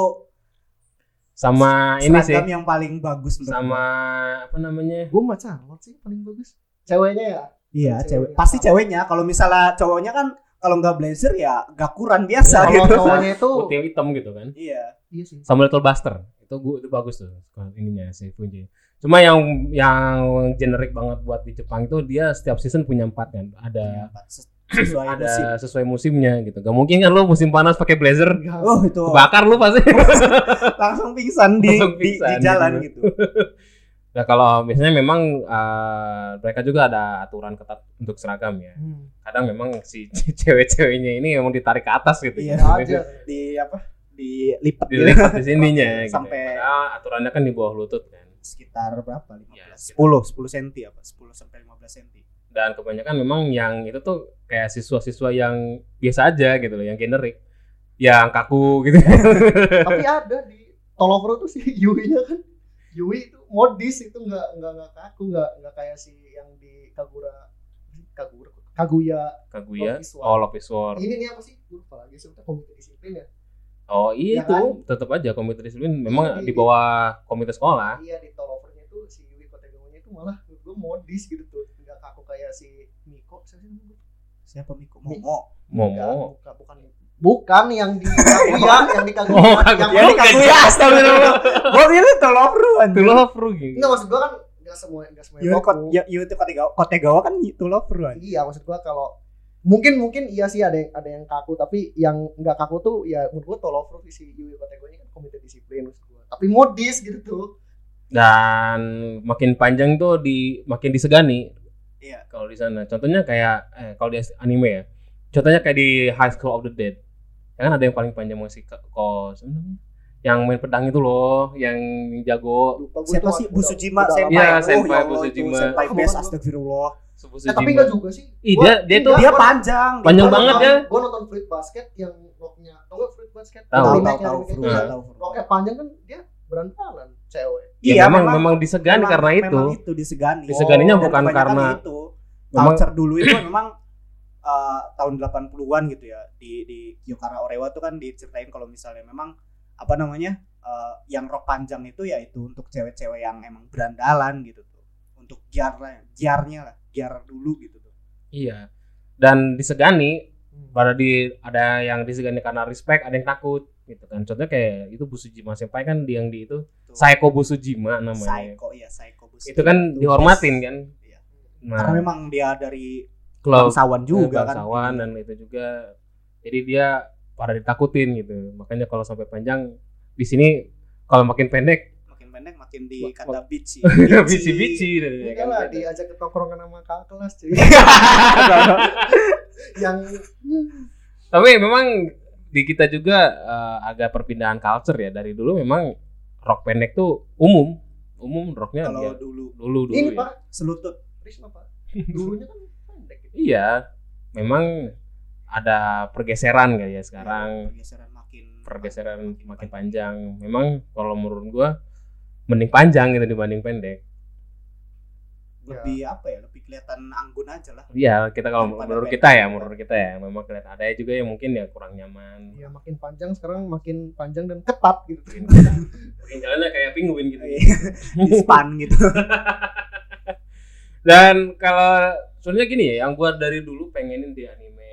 sama ini sih seragam yang paling bagus menurut sama gua. apa namanya gue mah Charlotte sih paling bagus. Ceweknya ya. iya cewek pasti ceweknya kalau misalnya cowoknya kan kalau nggak blazer ya gakuran biasa Kalau gitu. cowoknya itu putih hitam gitu kan. Iya. Iya sih. sama Little Buster itu gua itu bagus tuh ininya si Funji cuma yang yang generik banget buat di Jepang itu dia setiap season punya empat kan. Ada Ses- sesuai ada musim. sesuai musimnya gitu. Gak mungkin kan lo musim panas pakai blazer? Oh itu. Kebakar lu pasti. [LAUGHS] Langsung pingsan di Langsung di, di pingsan jalan gitu. gitu nah kalau biasanya memang eh, mereka juga ada aturan ketat untuk seragam ya Hmm. kadang memang si [LAUGHS] cewek-ceweknya ini memang ditarik ke atas gitu Iya, Nggak aja. di apa dilipat gitu. dilipat di sininya gitu. Sampai- Padahal aturannya kan di bawah lutut kan sekitar berapa 15 Iya, 10 sekitar. 10 cm apa 10 sampai 15 cm dan kebanyakan memang yang itu tuh kayak siswa-siswa yang biasa aja gitu loh yang generik yang kaku gitu Tapi ada di Tolofro tuh si Yui nya kan. Yui itu modis itu nggak nggak nggak kaku nggak nggak kayak si yang di Kagura Kagura Kaguya. Kaguya? Love oh Love is War. Ini nih apa sih? Lupa lagi sebetulnya komite disiplin ya. Oh iya Ya itu. kan? tetap aja komite disiplin. Memang Iya, di iya. bawah komite sekolah. Iya di tolovernya itu si Yui Kotegawa itu malah menurut gue modis gitu tuh. Nggak kaku kayak si Miko. Siapa sih namanya? Siapa Miko? Mi- Momo. Momo. Bukan, bukan bukan yang di Kaguya yang di Kaguya Oh, yang Ya, Bukan, Kaguya, astagfirullah. Gua kira itu Lofru itu love Ru, gitu. Enggak maksud gua kan enggak semua enggak semua Yu Goku. ya itu Kotegawa, Kotegawa kan itu Lofru kan. Iya, maksud gua kalau mungkin mungkin iya sih ada yang ada yang kaku tapi yang enggak kaku tuh ya menurut gua Tolofru si Yui Kotegonya kan komite disiplin maksud gua. Tapi modis gitu tuh. dan makin panjang tuh di makin disegani Iya. kalau di sana contohnya kayak eh kalau di anime ya contohnya kayak di High School of the Dead ya kan ada yang paling panjang masih kok siapa namanya yang main pedang itu loh yang jago Lupa Siapa sih Busujima udah Senpai? Iya. Oh, Senpai ya Allah, itu Busujima. Senpai best astagfirullah. Eh, tapi enggak juga sih. Ih, Gua- dia- dia enggak, tuh- Dia panjang. Panjang banget ya. Gua nonton Fruit Basket yang rocknya. Tau gak Fruit Basket? Tahu, Tahu tahu. Iya. Fru. Roknya panjang kan dia berantalan cewek. Ya, Iya, memang memang disegani memang- karena itu Memang itu disegani. Diseganinya Dan bukan karena itu. memang Culture dulu itu memang uh, tahun 80-an gitu ya di di Kyokara Orewa tuh kan diceritain kalau misalnya memang apa namanya uh, yang rok panjang itu ya itu untuk cewek-cewek yang emang berandalan gitu tuh. Untuk giarnya giarnya lah giar dulu gitu tuh. Iya. Dan disegani pada di ada yang disegani karena respect ada yang takut gitu kan. Contohnya kayak itu Busujima. Senpai kan di yang di itu? Tuh. Saeko Busujima namanya. Psycho ya Psycho Bus itu kan dihormatin kan? Iya. nah. Karena memang dia dari klub. Bangsawan juga kan. bangsawan dan itu juga. Jadi dia pada ditakutin gitu. Makanya kalau sampai panjang di sini kalau makin pendek makin pendek makin di Wah, [LAUGHS] kata bici. Bici-bici dan Ini ya kan lah diajak ke tongkrongan sama kakak kelas cuy. [LAUGHS] yang tapi memang di kita juga eh, agak perpindahan culture ya. Dari dulu memang rok pendek tuh umum. Umum roknya kalau ya, dulu. dulu dulu ini ya. Pak selutut. Risma Pak. Dulunya kan pendek gitu. iya memang ada pergeseran kayak ya sekarang. Pergeseran makin pergeseran makin panjang. memang kalau menurut gua mending panjang gitu dibanding pendek. Lebih apa ya lebih kelihatan anggun aja lah. Iya, kita kalau Daripada menurut pendek kita ya, menurut kita ya, memang kelihatan. Ada juga yang mungkin ya kurang nyaman. Ya makin panjang sekarang makin panjang dan ketat gitu. Mungkin jalannya kayak penguin gitu. [LAUGHS] di span gitu. [LAUGHS] Dan kalau soalnya gini ya, yang gua dari dulu pengenin di anime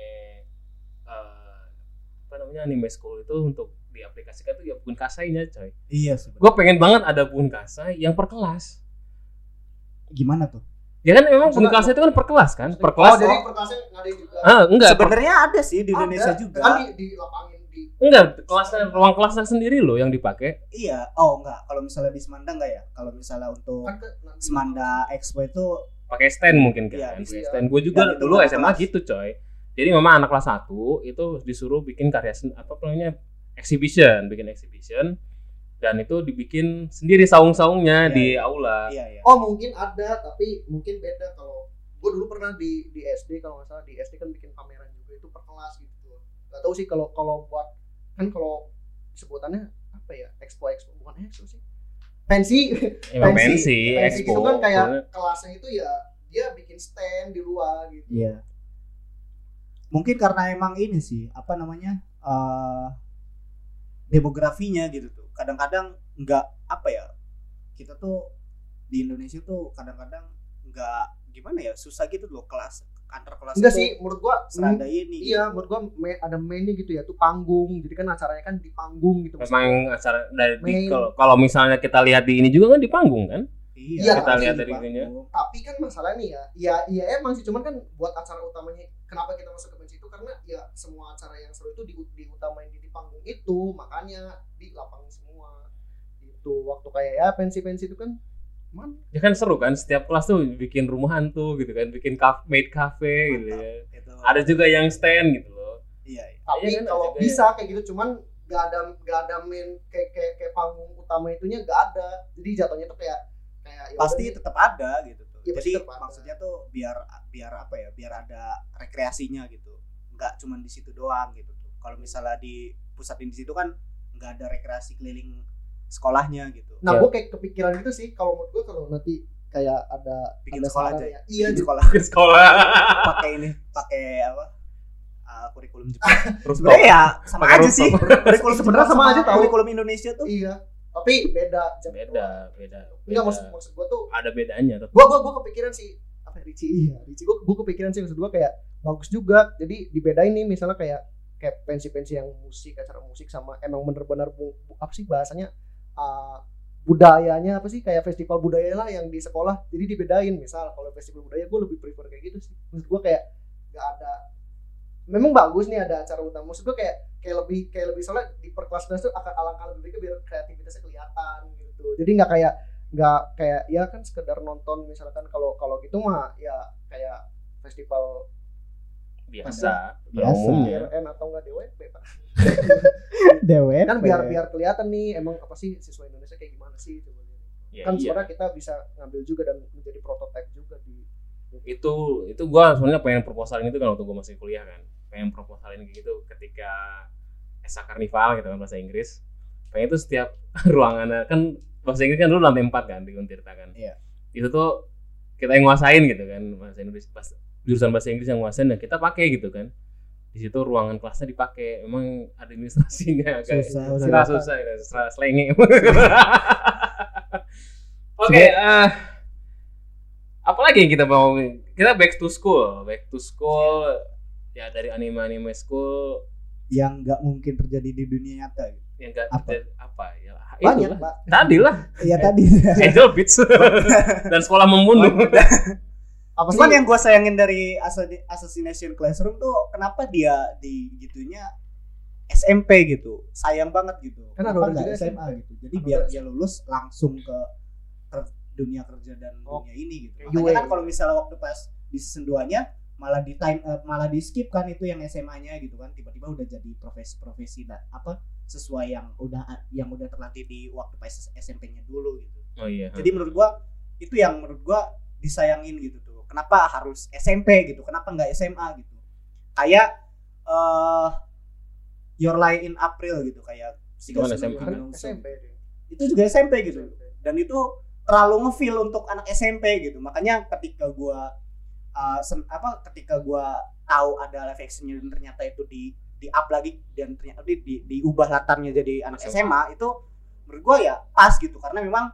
eh, apa namanya anime school itu untuk diaplikasikan tuh ya bun kasainya coy. iya sebenarnya Gue pengen banget ada bun kasai yang per kelas. gimana tuh Ya kan memang bun Maksudnya- kasai itu kan per kelas kan, per Oh, kelas. jadi pertasnya ngadain juga. Ah, enggak, per- sebenarnya ada sih di Indonesia Ada. juga Kan di, di lapangin di enggak, kelasnya ruang kelasnya sendiri loh yang dipakai. iya oh enggak kalau misalnya di Semanda enggak ya kalau misalnya untuk kan ke Semanda Expo itu pakai stand mungkin kan pakai iya. stand gue juga itu dulu SMA kelas. gitu coy jadi memang anak kelas 1 itu disuruh bikin karya apa namanya exhibition bikin exhibition dan itu dibikin sendiri saung-saungnya Iya, di iya. aula iya iya Oh mungkin ada tapi mungkin beda kalau gue dulu pernah di di SD kalau nggak salah di SD kan bikin pameran juga itu per kelas gitu. Gak tahu sih kalau kalau buat kan kalau sebutannya apa ya expo expo bukan expo sih pensi. Emang pensi, pensi expo gitu kan kayak kelasnya itu ya dia bikin stand di luar gitu. iya. Mungkin karena emang ini sih apa namanya eh demografinya gitu tuh. Kadang-kadang enggak apa ya kita tuh di Indonesia tuh kadang-kadang enggak gimana ya susah gitu loh kelas antar kelas Enggak sih menurut gua serada ini Iya, gitu. menurut gua me- ada mainnya gitu ya, tuh panggung. Jadi kan acaranya kan di panggung gitu. memang acara dari kalau kalau misalnya kita lihat di ini juga kan di panggung kan iya, kita pasti lihat dari ininya. Tapi kan masalah nih ya, ya iya emang sih cuman kan buat acara utamanya kenapa kita masuk ke pensi itu karena ya semua acara yang seru itu di, diutamain di, di panggung itu, makanya di lapangan semua. Itu waktu kayak ya pensi-pensi itu kan man ya kan seru kan setiap kelas tuh bikin rumah hantu gitu kan bikin cafe, made cafe gitu Mantap. ya Itu, ada juga yang stand gitu loh iya, iya. tapi Iya kan, kalau juga ya. bisa kayak gitu cuman gak ada gak ada main kayak kayak, kayak panggung utama itunya gak ada. Jadi jatuhnya tuh kayak kayak ya pasti nih, tetap ada gitu tuh. Pasti Jadi tetap ada. maksudnya tuh biar biar apa ya? Biar ada rekreasinya gitu. Nggak cuma di situ doang gitu tuh. Kalau misalnya di pusatin di situ kan nggak ada rekreasi keliling sekolahnya gitu. Nah, Ya. gue kayak kepikiran gitu sih kalau menurut gue kalau nanti kayak ada bikin ada sekolah aja ya. ya. Iya, di sekolah. Ke sekolah. Pakai ini pakai apa? Uh, kurikulum Jepang. Terus sebenarnya ya sama aja sih. [LAUGHS] Kurikulum Sebenarnya Jepang sama aja tahu. kurikulum Indonesia tuh. Iya. Tapi beda. Jam beda beda Enggak beda. maksud maksud gue tuh ada bedanya tetap. gua gua gua kepikiran sih apa ya, Ricci? Iya Ricci gua gua kepikiran sih maksud gua kayak bagus juga. Jadi dibedain nih misalnya kayak kayak pensi-pensi yang musik acara musik sama emang bener-bener apa sih bahasanya uh, budayanya apa sih? Kayak festival budaya lah yang di sekolah. Jadi dibedain misal kalau festival budaya gue lebih prefer kayak gitu sih. Maksud gua kayak nggak ada memang bagus nih ada acara utama. Maksud gua kayak kayak lebih kayak lebih soalnya di per kelas-kelas tuh akan alangkah lebih baiknya biar kreativitasnya kelihatan gitu. Jadi nggak kayak nggak kayak ya kan sekedar nonton misalkan kalau kalau gitu mah ya kayak festival biasa. Biasa. DRN atau enggak DWP Pak. [LAUGHS] dewe kan biar biar kelihatan nih emang apa sih siswa Indonesia kayak gimana sih coba lihat. ya, kan iya. sebenarnya kita bisa ngambil juga dan menjadi prototipe juga di itu itu gua sebenarnya pengen proposalin itu kan waktu gua masih kuliah kan pengen proposalin kayak gitu ketika esa karnival gitu kan bahasa Inggris pengen itu setiap [LAUGHS] ruangannya kan bahasa Inggris kan dulu lantai empat kan di Untirta kan Iya. itu tuh kita yang nguasain gitu kan bahasa Inggris pas jurusan bahasa Inggris yang nguasain dan kita pakai gitu kan di situ ruangan kelasnya dipakai. Emang administrasinya agak Susah, susah. Susah. susah ya susah selenge oke eh, apalagi yang kita mau kita back to school back to school. Ya dari anime anime school. Yang nggak mungkin terjadi di dunia nyata. Gitu. yang gak Apa? apa? Ya banyak. Pak. Tadi lah. Iya tadi. Angel Beats. [LAUGHS] Dan sekolah membunuh apa Cuman sih yang gue sayangin dari Assassina- Assassination Classroom tuh kenapa dia di gitunya SMP gitu. Sayang banget gitu. Kan ada Kenapa orang nggak juga SMA SMP? gitu. Jadi Ada biar dia lulus langsung ke dunia kerja dan Oh, dunia ini gitu. Makanya kan kalau misalnya waktu pas di season 2-nya malah di time eh, malah di skip kan itu yang SMA-nya gitu kan tiba-tiba udah jadi profesi-profesi da- apa sesuai yang udah yang udah terlatih di waktu pas SMP-nya dulu gitu. oh iya Jadi menurut gua itu yang menurut gua disayangin gitu tuh. Kenapa harus SMP gitu? Kenapa nggak SMA gitu? Kayak eh Your Lie in April gitu kayak Siga SMP. Kan SMP. Itu juga SMP gitu. Dan itu terlalu ngefeel untuk anak SMP gitu. Makanya ketika gua sen- apa ketika gua tahu ada live actionnya dan ternyata itu di di up lagi dan ternyata di, di diubah latarnya jadi anak SMA. SMA itu menurut gua ya pas gitu karena memang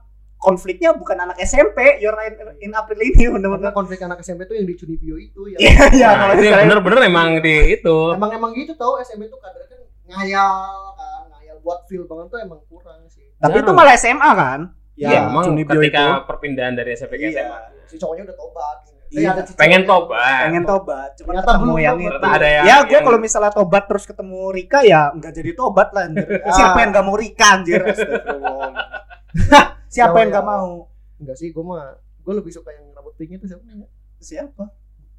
konfliknya bukan anak SMP Your Lie in April ini [LAUGHS] karena bener-bener konflik anak SMP tuh yang di Cunibyo itu ya. Iya, iya Nah, kalau itu misalnya bener-bener emang di itu. Emang emang gitu tau SMP tuh kadang kan ngayal kan ngayal buat feel banget tuh emang kurang sih. Tapi itu malah SMA kan? Iya, emang Cunibyo ketika perpindahan dari SMP ke Iya. SMA si cowoknya udah tobat. Gitu. Iya, Eh, ada pengen tobat. Pengen tobat cuma Ternyata ketemu belum yang itu. Ada yang- ya gue yang- kalau misalnya tobat terus ketemu Rika ya nggak jadi tobat lah anjir. [LAUGHS] Siapa yang nggak mau Rika anjir? [LAUGHS] Astagfirullah. Siapa yang nggak mau? Enggak sih gue mah gue lebih suka yang rambut pink itu siapa namanya? siapa?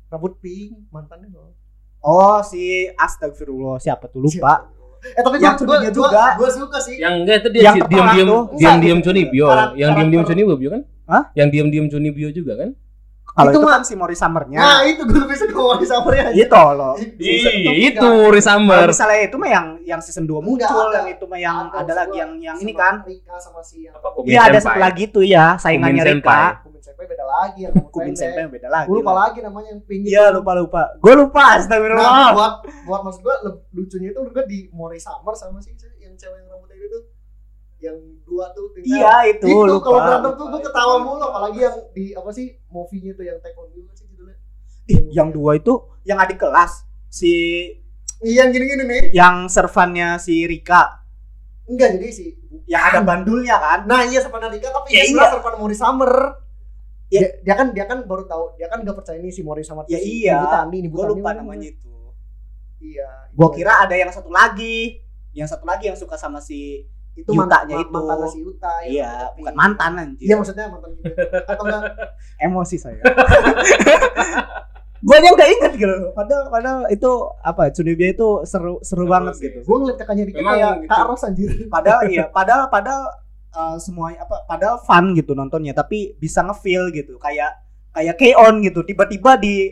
Rambut pink mantannya loh oh si Astagfirullah siapa tuh? Lupa. Eh tapi Yang gue juga. gue suka sih. Yang enggak itu dia Yang si- terperang diam-diam tuh. diam-diam Enggak. Cunibyo Karakter- yang diam-diam karakter- Cunibyo kan? Hah? yang diam-diam Cunibyo juga kan kalau Itu itu, kan si Mori Summernya. Nah itu gue lebih suka Wali Summernya. Itu loh. Itu kalau Risamber misalnya itu mah yang yang season 2 muncul Enggak, yang itu mah yang ada, lagi yang yang ini kan. Rika sama si yang Iya ada satu lagi tuh ya saingannya Rika. Kumin Senpai beda lagi yang Kumin. Senpai. Beda lagi Gue lupa lagi namanya yang pink Iya lupa lupa. Gue lupa Nah, astagfirullah. buat buat maksud gue lucunya itu gue di Mori Summer sama si yang cewek yang dua tuh tinggal. iya itu, itu lupa kalau berantem tuh gue ketawa mulu apalagi yang di apa sih movie-nya tuh yang Take On You sih judulnya Ih, yang dua itu yang adik kelas si iya yang gini-gini nih yang servannya si Rika enggak jadi sih yang ada bandulnya kan nah iya Servan Rika tapi Ya, ya, iya. Servan Mori Summer Ya. dia, dia kan dia kan baru tahu dia kan nggak percaya nih si Mori Summer Ya si iya. Ibu Tani nih gue lupa namanya itu iya gue iya. kira ada yang satu lagi yang satu lagi yang suka sama si itu man- Yutanya ma- itu. mantan si Yuta yang iya tapi- bukan mantan anjir. Iya maksudnya mantan gitu atau enggak? [LAUGHS] Emosi saya. [LAUGHS] Gue aja nggak inget gitu. Padahal padahal itu apa Cunibia itu seru seru banget sih. gitu. Gue ngeliat kakaknya Memang kayak gitu. Kak Ros anjir. [LAUGHS] Padahal iya padahal padahal uh, semuanya apa padahal fun gitu nontonnya tapi bisa ngefeel gitu. Kayak kayak K-on gitu. Tiba-tiba di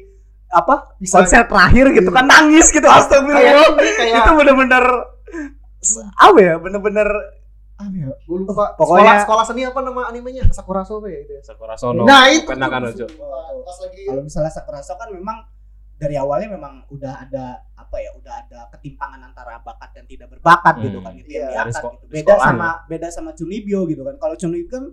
apa Bisa- konser terakhir gitu Iya. kan nangis gitu. Astagfirullah. kayak itu bener-bener apa ya bener-bener apa ya? Gue lupa. Pokoknya- sekolah, sekolah seni apa nama animenya? Sakura Sobe ya itu ya. Sakura Sono Nah, itu kan Ojo Pas lagi kalau misalnya Sakuraso kan memang dari awalnya memang udah ada apa ya udah ada ketimpangan antara bakat dan tidak berbakat Hmm. gitu kan itu yang Iya, diangkat gitu. beda sama beda sama Chunibyo gitu kan kalau Chunibyo kan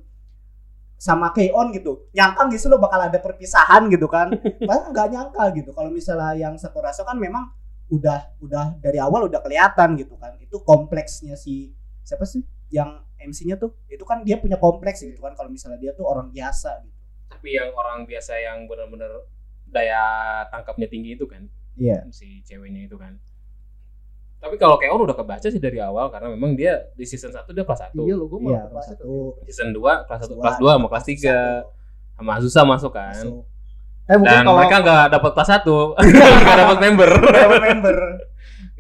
sama K-On gitu nyangka gitu lo bakal ada perpisahan gitu kan [LAUGHS] padahal nggak nyangka gitu kalau misalnya yang Sakuraso kan memang udah udah dari awal udah kelihatan gitu kan. Itu kompleksnya si siapa sih yang MC-nya tuh? Itu kan dia punya kompleks gitu kan kalau misalnya dia tuh orang biasa gitu. Tapi yang orang biasa yang benar-benar daya tangkapnya tinggi itu kan iya. si ceweknya itu kan. Tapi kalau Keon udah kebaca sih dari awal karena memang dia di season 1 dia kelas 1 Iya lo gue mau iya kelas satu. season 2 kelas 1 kelas 2 sama kelas 3 sama Azusa masuk kan. Masuk Eh mungkin dan kalau mereka nggak dapat kelas 1 [LAUGHS] nggak dapat member dapat member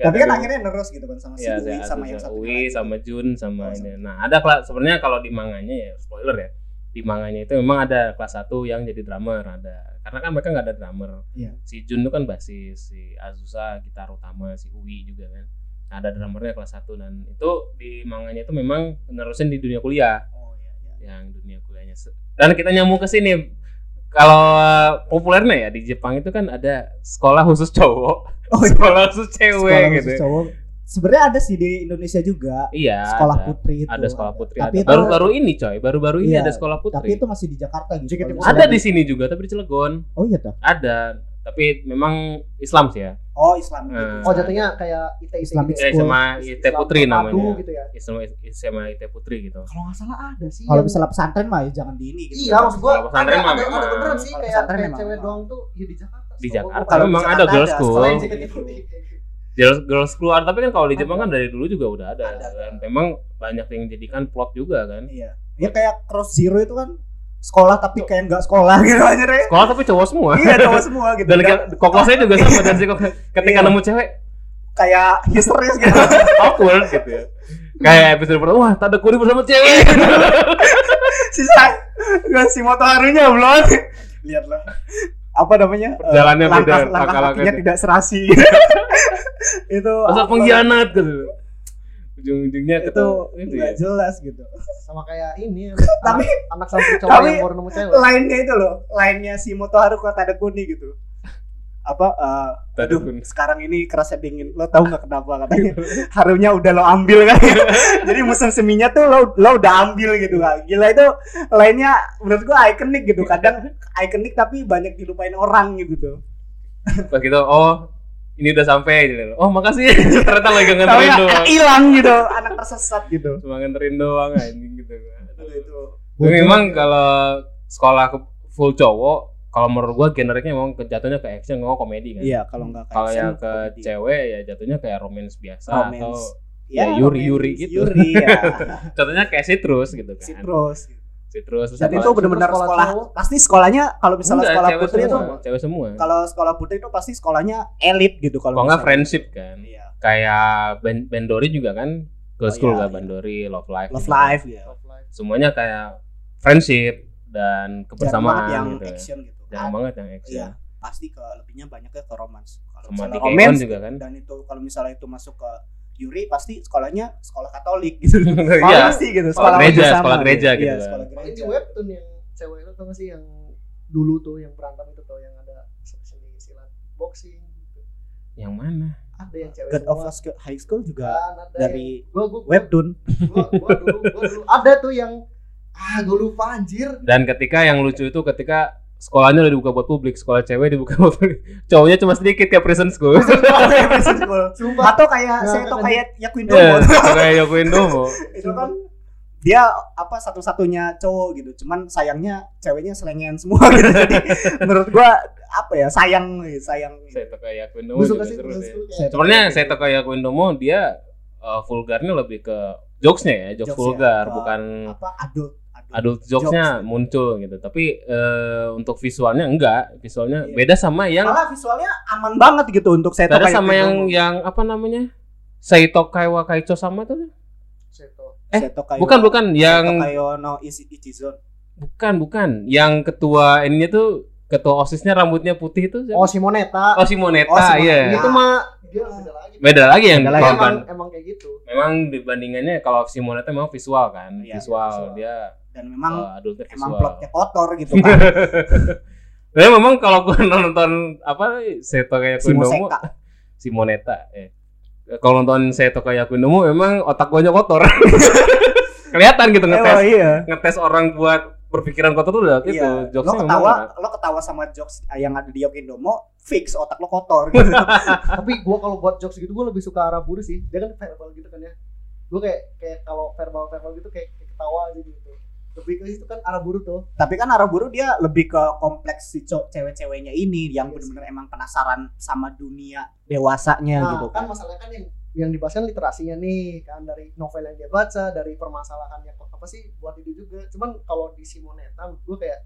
tapi kan akhirnya nerus gitu kan sama si Iya, Uwi sama yang satu Uwi sama Jun sama Oh, ini. Nah, ada kelas sebenarnya kalau di manganya ya spoiler ya. Di manganya itu memang ada kelas 1 yang jadi drummer ada. Karena kan mereka nggak ada drummer. Iya. Si Jun itu kan basis, si Azusa gitar utama, si Uwi juga kan. Nah, ada drummernya kelas 1 dan itu di manganya itu memang nerusin di dunia kuliah oh iya iya yang dunia kuliahnya. Dan kita nyambung ke sini. Kalau uh, populernya ya di Jepang itu kan ada sekolah khusus cowok, Oh, iya. sekolah khusus cewek sekolah gitu. khusus cowok sebenarnya ada sih di Indonesia juga Iya. sekolah ada. putri itu ada sekolah putri tapi ada. itu baru-baru ini coy baru-baru ini Iya, ada sekolah tapi putri itu masih di Jakarta gitu ada di sini juga tapi di Cilegon oh iya tuh ada tapi memang Islam sih ya oh Islam gitu. Hmm. Oh jatuhnya kayak IT Islamic gitu ya? sama IT Putri Islam namanya terpadu gitu ya. Islam sama IT Putri gitu Kalau nggak salah ada sih. kalau misalnya pesantren mah ya jangan di ini gitu Iya maksud gua pesantren mah ada, ada memang. beneran sih kayak, pesantren kayak memang cewek memang. doang tuh ya di Jakarta. di Jakarta memang ada Jakarta girls ada, school gitu. girls girls keluar tapi kan kalau di Jepang kan dari dulu juga udah ada, Ada. dan memang banyak yang jadikan plot juga kan iya ya kayak cross zero itu kan sekolah tapi kayak nggak sekolah [LAUGHS] gitu aja deh. Sekolah tapi cowok semua. Iya cowok [LAUGHS] semua gitu. Dan kokosnya juga sama dan si Koko- [LAUGHS] ketika Iya. nemu cewek. Kayak histeris gitu. Awkward gitu ya. Kayak episode pertama wah tak ada kuri bersama cewek. Sisa nggak si motor harunya belum lihatlah. Apa namanya? Eh, Perjalanannya beda, langkah, langkah kakinya tidak serasi. Itu masa pengkhianat gitu ujung-ujungnya itu itu ya? nggak jelas gitu. Sama kayak ini. [LAUGHS] Tapi- anak, anak cowok tapi- yang baru nemu cewek. lainnya itu loh lainnya si Motoharu kok ada kuni gitu. Apa eh, Tadi aduh sekarang ini kerasnya dingin. Lo tahu nggak kenapa? Katanya [LAUGHS] harunya udah lo ambil kan? [LAUGHS] Jadi musim seminya tuh lo lo udah ambil gitu. Kan gila itu lainnya menurut gua ikonik gitu. Kadang ikonik tapi banyak dilupain orang gitu. Tuh pas gitu oh ini udah sampai gitu. oh makasih. [LAUGHS] Ternyata lagi nganterin doang. hilang gitu anak tersesat gitu. Cuma nganterin doang anjing gitu Aduh, itu tapi memang kalau sekolah full cowok kalau menurut gua generiknya memang ke- jatuhnya ke action nggak komedi kan. Iya kalau nggak kalau yang ke komedi. cewek ya jatuhnya kayak romance biasa Romance. atau ya, ya, Yuri- romance, Yuri gitu. Yuri [LAUGHS] ya contohnya kayak citrus gitu kan. Citrus citrus dan itu benar-benar sekolah sekolah cowok. pasti sekolahnya kalau misalnya Enggak, sekolah cewek putri itu semua, cewek semua. kalau sekolah putri itu pasti sekolahnya elit gitu kalau kalau friendship. Kan. Iya. Kayak band Bandori juga kan Oh, girls school iya, kan iya. Bandori Love Life love gitu. life ya Love life. semuanya kayak friendship dan kebersamaan banget yang gitu action gitu. Jarang Ah, banget yang action. iya. Pasti ke lebihnya banyaknya ke romance. Kalau romance juga kan. dan itu kalau misalnya itu masuk ke Yuri pasti sekolahnya sekolah Katolik gitu [LAUGHS] Iya. pasti gitu Sekolah sekolah gereja, bersama sekolah gereja Iya, gitu kan. sekolah gereja webtoon yang cewek itu gak sih yang dulu tuh yang berantem itu tuh yang ada seni silat boxing gitu. yang mana Ada yang cewek God of semua. Us High School juga Kan, ada dari yang, gua, gua, gua, webtoon gua, gua dulu, gua dulu ada tuh yang ah gue lupa anjir dan ketika yang lucu itu ketika sekolahnya udah dibuka buat publik sekolah cewek dibuka buat publik. Cowoknya cuma sedikit kayak prison [LAUGHS] school. Sumpah. Atau kayak Nah, saya tuh kayak Yakuin Iya, Domo kayak Yoko Indomo [LAUGHS] itu kan dia apa satu-satunya cowok gitu. Cuman sayangnya ceweknya selengean semua [LAUGHS] gitu. Jadi menurut gua apa ya sayang sayang. Saya tuh kayak Yoko Indomo gue suka juga sih seru terus sih. tuh Saya- kayak sebenarnya saya tuh kayak Indomo dia uh, vulgarnya lebih ke jokesnya ya jokes Jokes ya. vulgar Uh, bukan apa adult adult jokesnya muncul gitu tapi eh, untuk visualnya enggak visualnya Iya. beda sama yang malah visualnya aman banget gitu untuk saya beda sama yang yang apa namanya Saito Kaiwa Kaicho sama tuh Seto. eh, bukan bukan yang kayo no isi ichizon bukan bukan yang ketua ininya tuh ketua osisnya rambutnya putih itu siapa? Oh Simoneta. Oh, Simoneta, Oh, iya. Itu mah dia beda lagi. Beda lagi yang Beda lagi. Emang, emang kayak gitu. memang dibandingannya kalau Simoneta memang visual kan, Iya, visual. visual. dia dan memang uh, emang visual. plotnya kotor gitu [LAUGHS] kan Tapi memang kalau gue [LAUGHS] nonton apa Seto kayak si Kundomo, Simoneta, eh. Kalau nonton Seto kayak Kundomo memang otak gue kotor. [LAUGHS] Kelihatan gitu ngetes Oh, iya ngetes orang buat berpikiran kotor tuh udah gitu. iya lo Jokesnya ketawa memang lo ketawa sama jokes yang ada di Yokindomo fix otak lo kotor gitu Tapi gua kalau buat jokes gitu gua lebih suka Araburu sih. Dia kan verbal gitu kan ya. Gua kayak kayak kalau verbal verbal gitu kayak, kayak ketawa aja gitu. Lebih ke situ kan Araburu tuh. tapi kan Araburu dia lebih ke kompleks si cewek-ceweknya ini yang Iya bener-bener emang penasaran sama dunia dewasanya Nah, gitu kan kan. masalahnya kan yang yang dibahas kan literasinya nih kan dari novel yang dia baca dari permasalahannya kok apa sih buat itu juga. Cuman kalau di Simoneta gue kayak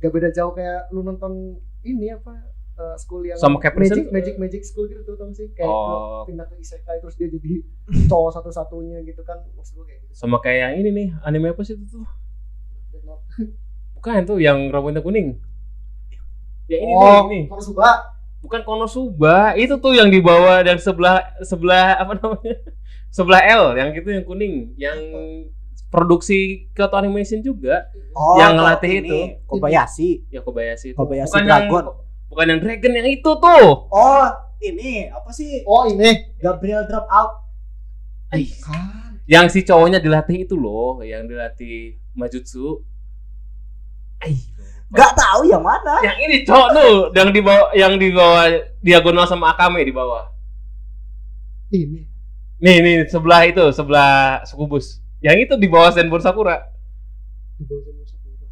gak beda jauh kayak lu nonton ini apa eh, school yang Sama kayak magic magic magic school gitu tuh sih kayak Oh. pindah ke isekai terus dia jadi [LAUGHS] cowok satu-satunya gitu kan maksud gue kayak gitu sama kayak yang ini nih anime apa sih itu tuh? Bukan tuh yang rambutnya kuning. Ya ini oh nih, ini. Konosuba Bukan Konosuba, itu tuh yang di bawah dan sebelah sebelah apa namanya? [LAUGHS] Sebelah L yang itu yang kuning, yang produksi Kyoto Animation juga. oh Yang ngelatih ini, itu. Kobayashi Ya Kobayashi itu. Kobayashi bukan Dragon. yang bukan yang Dragon yang itu tuh. oh ini apa sih oh ini Gabriel drop out kan yang si cowoknya dilatih itu loh, yang dilatih Majutsu. Ai, Gak tahu yang mana yang ini cowok tuh yang di bawah yang di bawah diagonal sama Akame di bawah. ini Nih nih sebelah itu sebelah Sukubus. Yang itu di bawah Senbon Sakura. di bawah Zenbu Sakura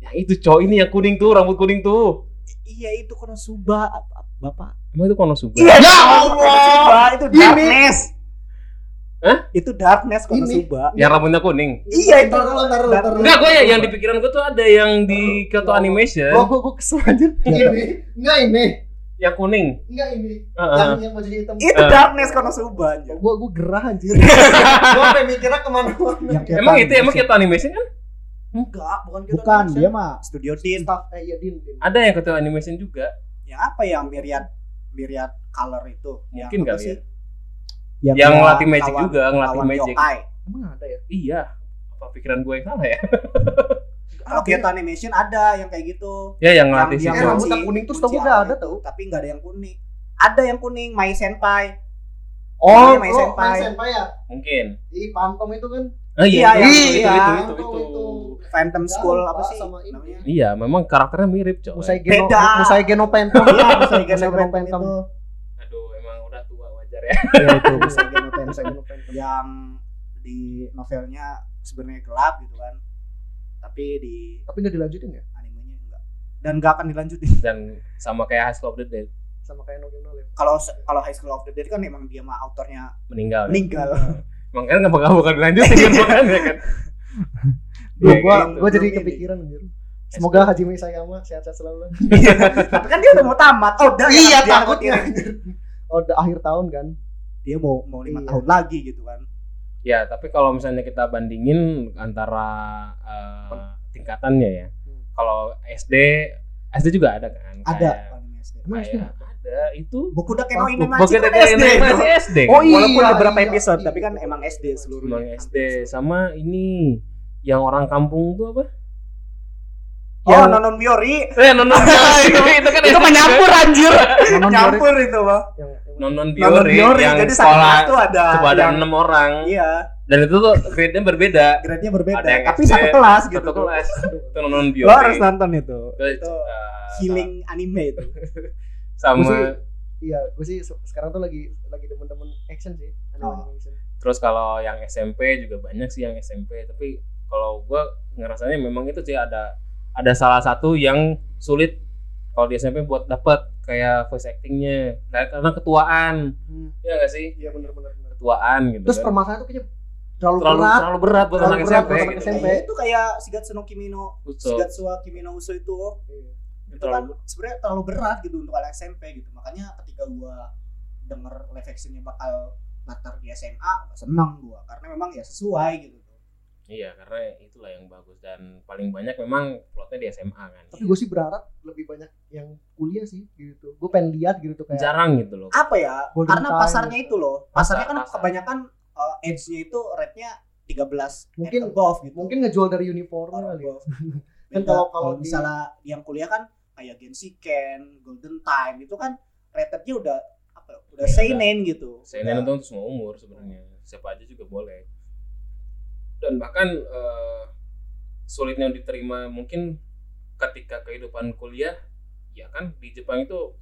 Yang itu cowok ini yang kuning tuh, rambut kuning tuh. Iya itu Konosuba apa- bapak Emang itu Konosuba? Iya, Ya Konosuba itu darkness. Hah? Itu darkness Konosuba. Yang rambutnya kuning. Iya itu. Enggak, gue ya yang di pikiran gue tuh ada yang di Kyoto Animation Gua gua gua kesel anjir. Ini, enggak ini, yang kuning. enggak ini. Yang yang bajunya hitam. Itu darkness Konosuba. anjir. Gua gua gerah anjir. [LAUGHS] gua sampai mikirnya ke mana-mana. Yang Kyoto Emang itu emang. Kyoto Animation kan? Enggak, bukan kita. bukan dia mah Studio Din. Staff eh iya Din, Din. Ada yang Kyoto Animation juga. Yang apa yang myriad myriad color itu? Yang Mungkin apa kali sih? ya. Yang dia ngelatih magic lawan- juga, ngelatih magic. yokai. Emang ada ya? Iya. Apa pikiran gue yang salah ya? [LAUGHS] Kalau Kyoto Animation ada yang kayak gitu. Ya yang ngelatih dia si Eh, cowok. rambutnya kuning tuh setahu nggak alam ada tau. Tapi nggak ada yang kuning. Ada yang kuning, My Senpai. Oh, oh, My Senpai. My Senpai ya? Mungkin. Ih, Pantom itu kan. Oh Iya, iya, yang- itu, itu, iya. itu, itu, itu. itu. Phantom School apa sih sama namanya? Iya, memang karakternya mirip, coy. Musai Geno, Beda. Musai Geno Pentom. Iya, Musai Geno Phantom. Aduh, emang udah tua wajar ya. [LAUGHS] Iya itu Musai Geno Phantom. Musai Geno Pentom. yang di novelnya sebenarnya gelap gitu kan tapi di Tapi nggak dilanjutin ya? animenya enggak dan enggak akan dilanjutin Dan sama kayak High School of the Dead Sama kayak No Game No Life. kalau kalau High School of the Dead kan emang dia mah autornya meninggal. kan? meninggal Makanya nggak bakal bakal dilanjutin [LAUGHS] kan makanya kan. [LAUGHS] Gua, Iya, gua, gitu. gua jadi kepikiran anjir. Semoga Hajime Sayama sehat-sehat selalu. [LAUGHS] tapi kan dia udah mau tamat oh udah Iya, ya, dia takutnya. Oh, udah akhir tahun kan. dia mau mau lima Iya. tahun lagi gitu kan Ya, tapi kalau misalnya kita bandingin antara eh, tingkatannya ya. Hmm. Kalau SD, SD juga ada kan? ada Kayak- anime SD. Emang SD kayak ada itu. Oh, ini Bukan kan ada SD masih SD. Oh, iya. walaupun beberapa iya, episode iya, tapi kan iya, emang iya, SD iya. seluruhnya Emang SD sama ini yang orang kampung tuh apa? oh Yang- Nonon Biori Eh, nonon [LAUGHS] Biori itu kan itu mah nyampur anjir. Biori. nyampur itu mah Yang, Nonon Nonon Biori, Biori yang jadi sekolah tuh ada coba ada yang enam orang. Iya. Dan itu tuh grade-nya berbeda. Grade-nya berbeda. Ada yang tapi SD, satu kelas gitu satu kelas. Itu Nonon lo Biori harus nonton itu. Itu, itu eh, healing anime itu. [LAUGHS] Sama. Gua Iya, gue sih se- sekarang tuh lagi lagi demen-demen action sih. Anime Oh. action. terus kalau yang SMP juga banyak sih yang SMP tapi kalau gua ngerasanya memang itu sih ada ada salah satu yang sulit kalau di SMP buat dapat kayak voice actingnya Kayak- karena ketuaan Hmm. ya gak sih Iya benar-benar. ketuaan gitu Terus kan. permasalahan tuh kayaknya terlalu, terlalu berat. terlalu berat buat Terlalu anak SMP gitu. SMP. Kayaknya itu kayak Shigatsu no Kimi no Betul. Shigatsu wa Kimi no Uso itu Iya. itu kan sebenarnya terlalu berat gitu untuk anak SMP gitu makanya ketika gua denger live actionnya bakal latar di SMA seneng gua karena memang ya sesuai gitu Iya, karena itulah yang bagus dan paling banyak memang plotnya di SMA kan. Tapi gue sih berharap lebih banyak yang kuliah sih gitu. Gue pengen lihat gitu tuh kayak jarang gitu loh. apa ya Golden karena time pasarnya gitu. itu loh pasarnya Pasar, kan pasar. kebanyakan uh, age-nya itu rate-nya 13 Mungkin- above gitu mungkin ngejual dari uniformnya Or kali. ya. [LAUGHS] Kan kalau- kalau di- misalnya yang kuliah kan kayak Genshin Ken, Golden Time itu kan rated-nya udah apa ya, udah Iya, seinen gitu. Seinen untuk semua umur sebenarnya. Siapa aja juga boleh. Dan bahkan eh, sulitnya diterima mungkin ketika kehidupan kuliah ya kan di Jepang itu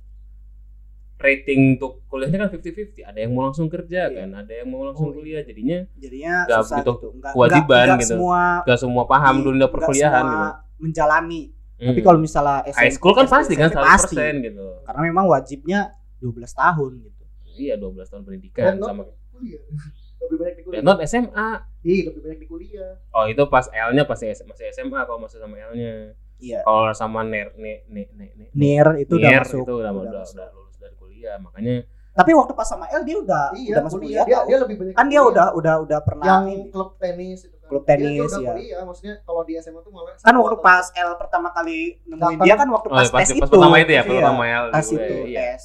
rating untuk kuliahnya kan 50-50 ada yang mau langsung kerja Iya. kan ada yang mau langsung Oh, iya. kuliah jadinya jadinya Nggak susah gitu. Nggak- kewajiban nggak- nggak gitu. semua gak semua paham di- dunia perkuliahan semua gitu menjalani. Hmm. Tapi kalau misalnya high school kan SMP, pasti kan 100% pasti. gitu Karena memang wajibnya 12 tahun gitu. iya 12 tahun pendidikan not sama kuliah. Lebih banyak di kuliah. not SMA Iya, lebih banyak di kuliah. oh itu pas L-nya pasti masih SMA kalau masih sama L-nya Iya. kalau sama ner ne ne ne ne Near itu udah masuk. itu udah, udah udah, masuk. udah lulus dari kuliah makanya Tapi waktu pas sama L dia udah Iya, udah masuk kuliah. kuliah. Dia, dia lebih banyak kan di dia udah udah udah pernah yang klub tenis itu kan. Klub Dia- dia tenis, udah ya. kuliah, maksudnya kalau di SMA tuh malah kan waktu pas L pertama kali nemuin dia kan waktu oh, pas ya, pas, tes pas itu pertama itu ya Iya, pertama L tes gue, itu iya. tes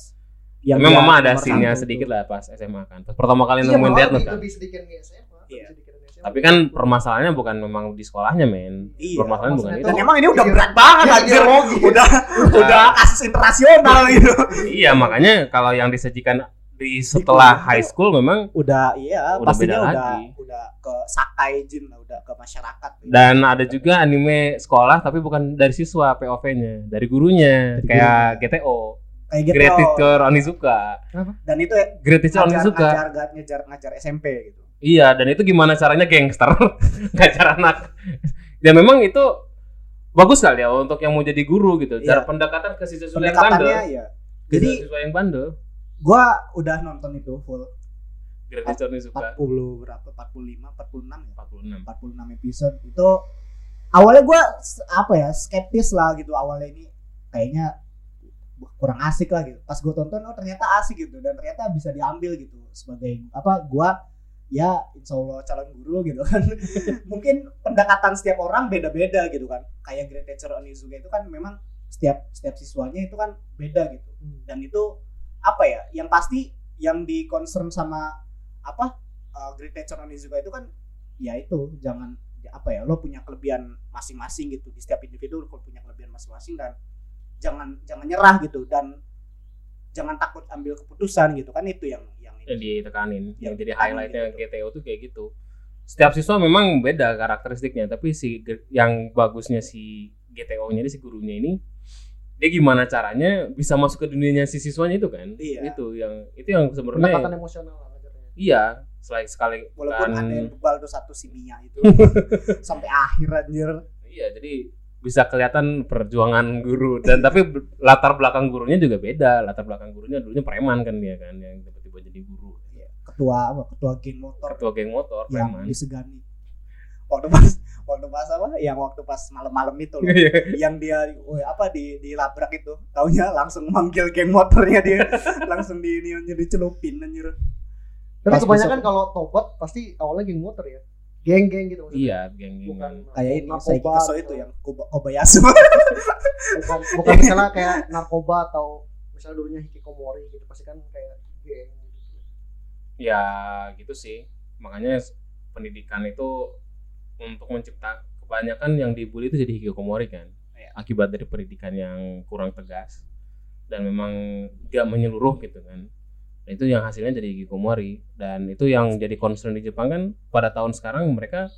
yang Memang dia mama ada satu sedikit lah pas SMA kan. Pas pertama kali Iya, nemuin Death kan. lebih sedikit di SMA. lebih Iya. sedikit di SMA. Tapi kan permasalahannya bukan memang di sekolahnya, men. Iya, permasalahan bukan itu. dan emang ini udah Iya. berat banget Iya, anjir udah udah kasus internasional gitu iya, makanya kalau yang disajikan di setelah high school memang udah iya Udah pastinya beda udah lagi. udah ke sakai jin lah udah ke masyarakat gitu. dan ada juga anime sekolah tapi bukan dari siswa POV-nya, dari gurunya Dari kayak GTO, kayak gitu Great Teacher Onizuka. dan itu ya Great Teacher ngajar, Onizuka. ngajar, ngajar, ngajar, ngajar SMP gitu Iya, dan itu gimana caranya gangster [LAUGHS] ngajar anak. Dan memang itu bagus kali ya untuk yang mau jadi guru gitu. Cara Iya. pendekatan ke siswa yang bandel. pendekatannya ya jadi siswa yang bandel. gua udah nonton itu full Great Teacher Onizuka 40 berapa 45 46 ya 46. 46 episode itu awalnya gua apa ya skeptis lah gitu awalnya ini kayaknya kurang asik lah gitu. Pas gue tonton oh ternyata asik gitu dan ternyata bisa diambil gitu sebagai apa gua ya insya Allah calon guru gitu kan. [LAUGHS] Mungkin pendekatan setiap orang beda-beda gitu kan. Kayak Great Teacher Onizuka itu kan memang setiap setiap siswanya itu kan beda gitu. Hmm. dan itu apa ya yang pasti yang di concern sama apa uh, Great Teacher Onizuka itu kan ya itu jangan ya apa ya lo punya kelebihan masing-masing gitu. Di setiap individu lo punya kelebihan masing-masing dan jangan jangan nyerah gitu dan jangan takut ambil keputusan gitu kan itu yang yang Yang ditekanin, Yang yang jadi highlightnya gitu. GTO tuh kayak gitu. Setiap siswa memang beda karakteristiknya, tapi si yang bagusnya si GTO-nya ini si gurunya ini dia gimana caranya bisa masuk ke dunianya si siswanya itu kan? Iya. Itu yang itu yang pendekatan sebenarnya emosional lah ngajarnya. iya, selain sekali walaupun kan- ada yang bebal tuh satu si Mia itu [LAUGHS] sampai akhir anjir Iya, jadi bisa kelihatan perjuangan guru dan tapi latar belakang gurunya juga beda. Latar belakang gurunya dulunya preman kan dia kan yang tiba-tiba jadi guru. ketua apa ketua geng motor Ketua geng motor yang preman. disegani waktu pas waktu pas apa yang waktu pas malam-malam itu loh Iya. yang dia woy, apa di dilabrak itu taunya langsung manggil geng motornya dia [LAUGHS] langsung di ini jadi celupin anjir Tapi kebanyakan kalau tobat pasti awalnya geng motor ya. Geng-geng gitu maksudnya. Iya, geng Bukan kayak ini narkoba Keso atau- itu yang Koba- Kobayasu [LAUGHS] bukan, bukan misalnya kayak narkoba atau misalnya dulunya hikikomori gitu pasti kan kayak geng gitu. Ya gitu sih. Makanya pendidikan itu untuk mencipta kebanyakan yang dibully itu jadi hikikomori kan. Iya. Akibat dari pendidikan yang kurang tegas dan memang gak menyeluruh gitu kan. Nah, itu yang hasilnya jadi hikikomori dan itu yang jadi concern di Jepang kan pada tahun sekarang mereka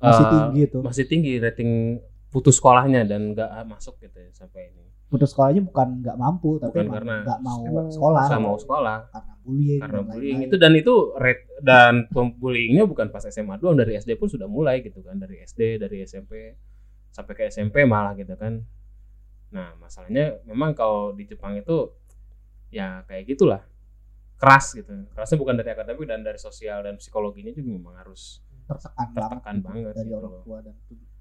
masih eh, tinggi itu. masih tinggi rating putus sekolahnya dan nggak masuk gitu ya sampai ini. putus sekolahnya bukan nggak mampu tapi Bukan karena- nggak mau sekolah. Saya mau sekolah. Karena bullying karena dan bullying. lain-lain. itu dan itu rate dan bullyingnya bukan pas SMA doang dari SD pun sudah mulai gitu kan. Dari SD dari SMP sampai ke SMP malah gitu kan. Nah masalahnya memang kalau di Jepang itu ya kayak gitulah keras gitu. Kerasnya bukan dari akademik dan dari sosial dan psikologinya juga memang harus tertekan, tertekan banget, banget dari gitu orang tua dan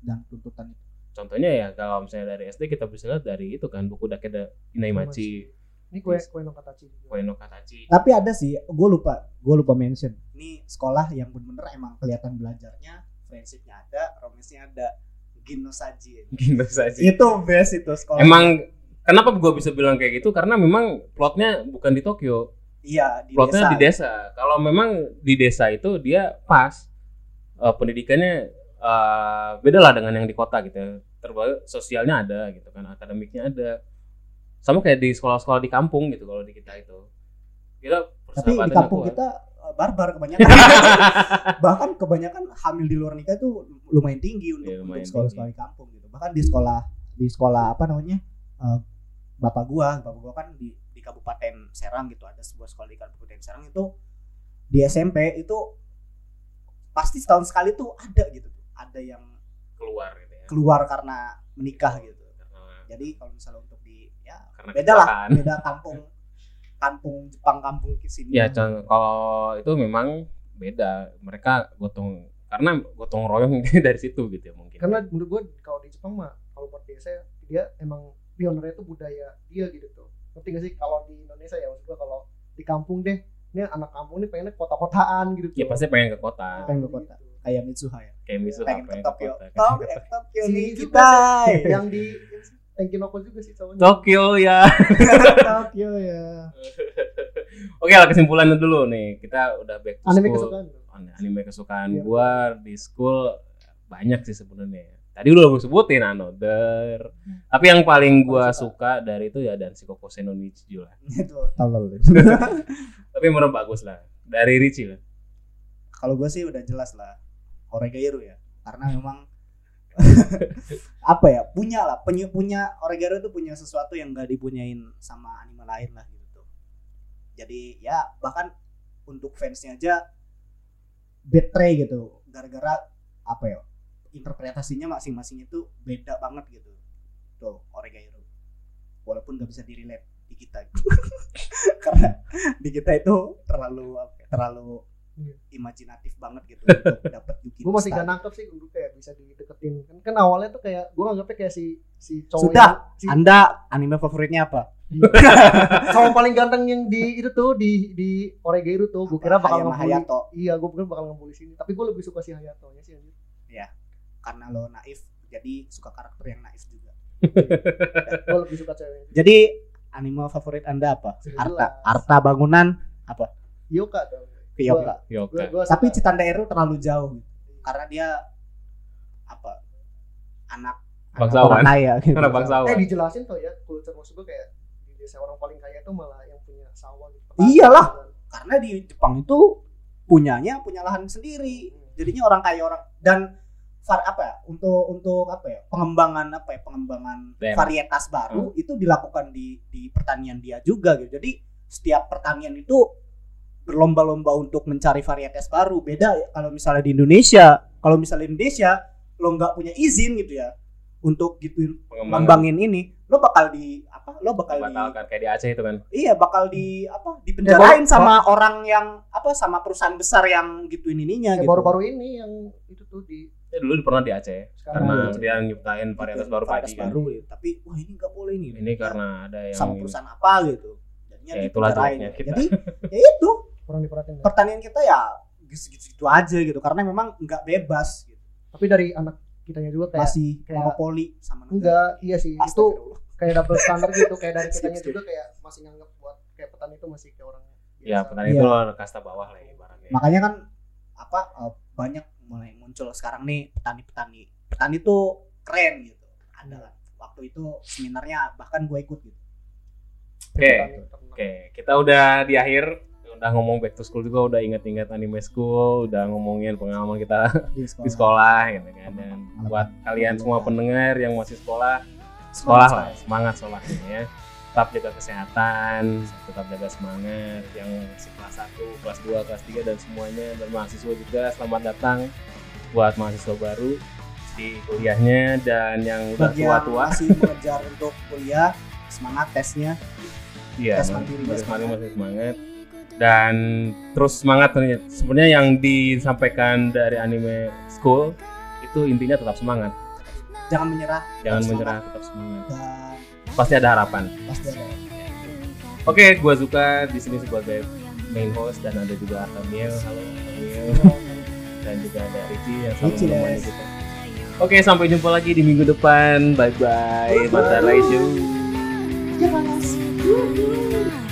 dan tuntutan itu. Contohnya ya kalau misalnya dari SD kita bisa lihat dari itu kan buku Dakeda Inaimachi Ini kue kue no katachi. Koe no Katachi. Tapi ada sih gue lupa gue lupa mention. Ini sekolah yang bener-bener emang kelihatan belajarnya friendshipnya ada romansnya ada. Gino Saji. [LAUGHS] Gitu saja. itu best itu sekolah. Emang kenapa gue bisa bilang kayak gitu? Karena memang plotnya bukan di Tokyo, iya di plotnya desa. di desa. Kalau memang di desa itu dia pas eh, pendidikannya eh, beda lah dengan yang di kota gitu. Terbaik sosialnya ada gitu kan, akademiknya ada. Sama kayak di sekolah-sekolah di kampung gitu kalau di kita itu. Kita tapi di kampung kuat. kita uh, barbar kebanyakan [LAUGHS] bahkan kebanyakan hamil di luar nikah itu lumayan tinggi untuk, Iya, lumayan untuk sekolah-sekolah di kampung gitu bahkan di sekolah di sekolah apa namanya uh, bapak gua bapak gua kan di kabupaten Serang gitu ada sebuah sekolah di kabupaten Serang itu di SMP itu pasti setahun sekali tuh ada gitu tuh ada yang keluar gitu ya. keluar karena menikah gitu Karena- jadi kalau misalnya untuk di ya Karena beda lah beda kampung kampung Jepang kampung ke sini Ya, kalau itu memang beda. Mereka gotong karena gotong royong [LAUGHS] dari situ gitu ya mungkin. karena menurut gue kalau di Jepang mah kalau buat desa dia emang pionernya itu budaya dia gitu tuh ngerti gak sih kalau di Indonesia ya maksud gue kalau di kampung deh ini anak kampung ini pengennya kota-kotaan gitu tuh ya pasti pengen ke kota. pengen ke kota. Gitu. kayak Mitsuha ya Kayak misalnya pengen ke pengen Tokyo kota. [LAUGHS] Tokyo Tokyo Si nih kita yang di Tenkinoko juga sih cowoknya Tokyo ya. [LAUGHS] Tokyo ya [LAUGHS] Oke lah kesimpulannya dulu nih. Kita udah back to anime school. kesukaan An- Anime kesukaan Iya. gua di school banyak sih sebenarnya. Tadi udah gue sebutin Another. Tapi yang paling gua Paling suka dari itu ya dan Shikoku no Nichiju lah. itu tolol [LAUGHS] Tapi menurut bagus lah. Dari Richie lah. kalau gue sih udah jelas lah Oregairu ya karena memang [LAUGHS] apa ya punya lah punya punya Oregairu itu punya sesuatu yang gak dipunyain sama anime lain lah gitu jadi ya bahkan untuk fansnya aja betray gitu gara-gara apa ya interpretasinya masing-masing itu beda banget gitu. Tuh Oregairu walaupun gak bisa direlate di kita. Gitu. [LAUGHS] karena di kita itu terlalu ya, terlalu Iya. imajinatif banget gitu [LAUGHS] untuk dapat Yuki gue masih gak nangkep sih gue kayak bisa dideketin. Kan, kan awalnya tuh kayak gue nganggapnya kayak si si cowok Sudah. yang- si Anda anime favoritnya apa? [LAUGHS] cowok paling ganteng yang di itu tuh di di Oregairu tuh. Gue kira bakal ngebully Hayato. Iya gue kira bakal ngebully sini. Tapi gue lebih suka si Hayato nya sih anjir karena lo naif jadi suka karakter yang naif juga. [LAUGHS] gue lebih suka ceweknya Jadi anime favorit Anda apa? Arta. Arta bangunan Yoka dong. Yoka. Tapi Citanda Eru terlalu jauh karena dia apa? Anak Bangsawan. kaya gitu. Karena bangsawan. eh dijelasin tuh ya kultur maksud gue kayak di desa orang paling kaya tuh malah yang punya sawah gitu Iyalah. Karena di Jepang itu punyanya punya lahan sendiri. Jadinya orang kaya orang dan var apa ya untuk untuk apa ya pengembangan apa ya pengembangan Daerah. varietas baru itu dilakukan di di pertanian dia juga gitu jadi setiap pertanian itu berlomba-lomba untuk mencari varietas baru beda ya kalau misalnya di Indonesia kalau misalnya di Indonesia lo nggak punya izin gitu ya untuk Pengembangan ngembangin ini lo bakal di apa lo bakal di kayak di Aceh itu kan. Iya bakal di apa dipenjarain baru- sama orang yang apa sama perusahaan besar yang gituin ininya Kayak gitu. baru-baru ini yang itu tuh di Ya, dulu pernah di Aceh sekarang karena di- dia nyiptain varietas baru varietas padi kan. baru, ya. Tapi wah ini nggak boleh nih. Ini karena ada yang sama perusahaan apa gitu. Jadinya Ya, itulah kita. Jadi ya itu kurang diperhatiin ya. pertanian kita ya gitu-gitu aja gitu karena memang nggak bebas gitu. tapi dari anak kitanya juga kayak Masih kayak- monopoli sama negara. enggak iya sih itu Astagfirullah. kayak double standar gitu kayak dari kitanya juga kayak masih nganggap buat kayak petani itu masih kayak orang ya biasa. petani Iya. itu kasta bawah lah ibaratnya. Makanya kan apa eh, banyak mulai muncul sekarang nih petani-petani. Petani tuh keren gitu. Ada kan. Waktu itu seminarnya bahkan gue ikut gitu. Oke. Ternak. Oke, kita udah di akhir udah ngomong back to school juga udah inget-inget anime school, udah ngomongin pengalaman kita di [LAUGHS] di sekolah gitu kan. Dan buat kalian semua pendengar yang masih sekolah, sekolah lah, semangat sekolahnya ya. Tetap jaga kesehatan, tetap jaga semangat yang masih kelas 1, kelas 2, kelas 3 dan semuanya dan mahasiswa juga selamat datang buat mahasiswa baru di kuliahnya dan yang udah tua-tua masih mengejar untuk kuliah semangat tesnya Iya, Tes masih semangat. masih semangat. Dan terus semangat. Sebenarnya yang disampaikan dari anime school itu intinya tetap semangat. jangan menyerah Jangan Tetap menyerah, tetap semangat. dan pasti ada harapan. Pasti ada. Oke, okay, gue suka di sini sebagai main host dan ada juga Kamil, halo Kamil, dan juga ada Ricky yang selalu menemani kita. Oke, okay, sampai jumpa lagi di minggu depan. Bye bye, mata Raisu. Jangan.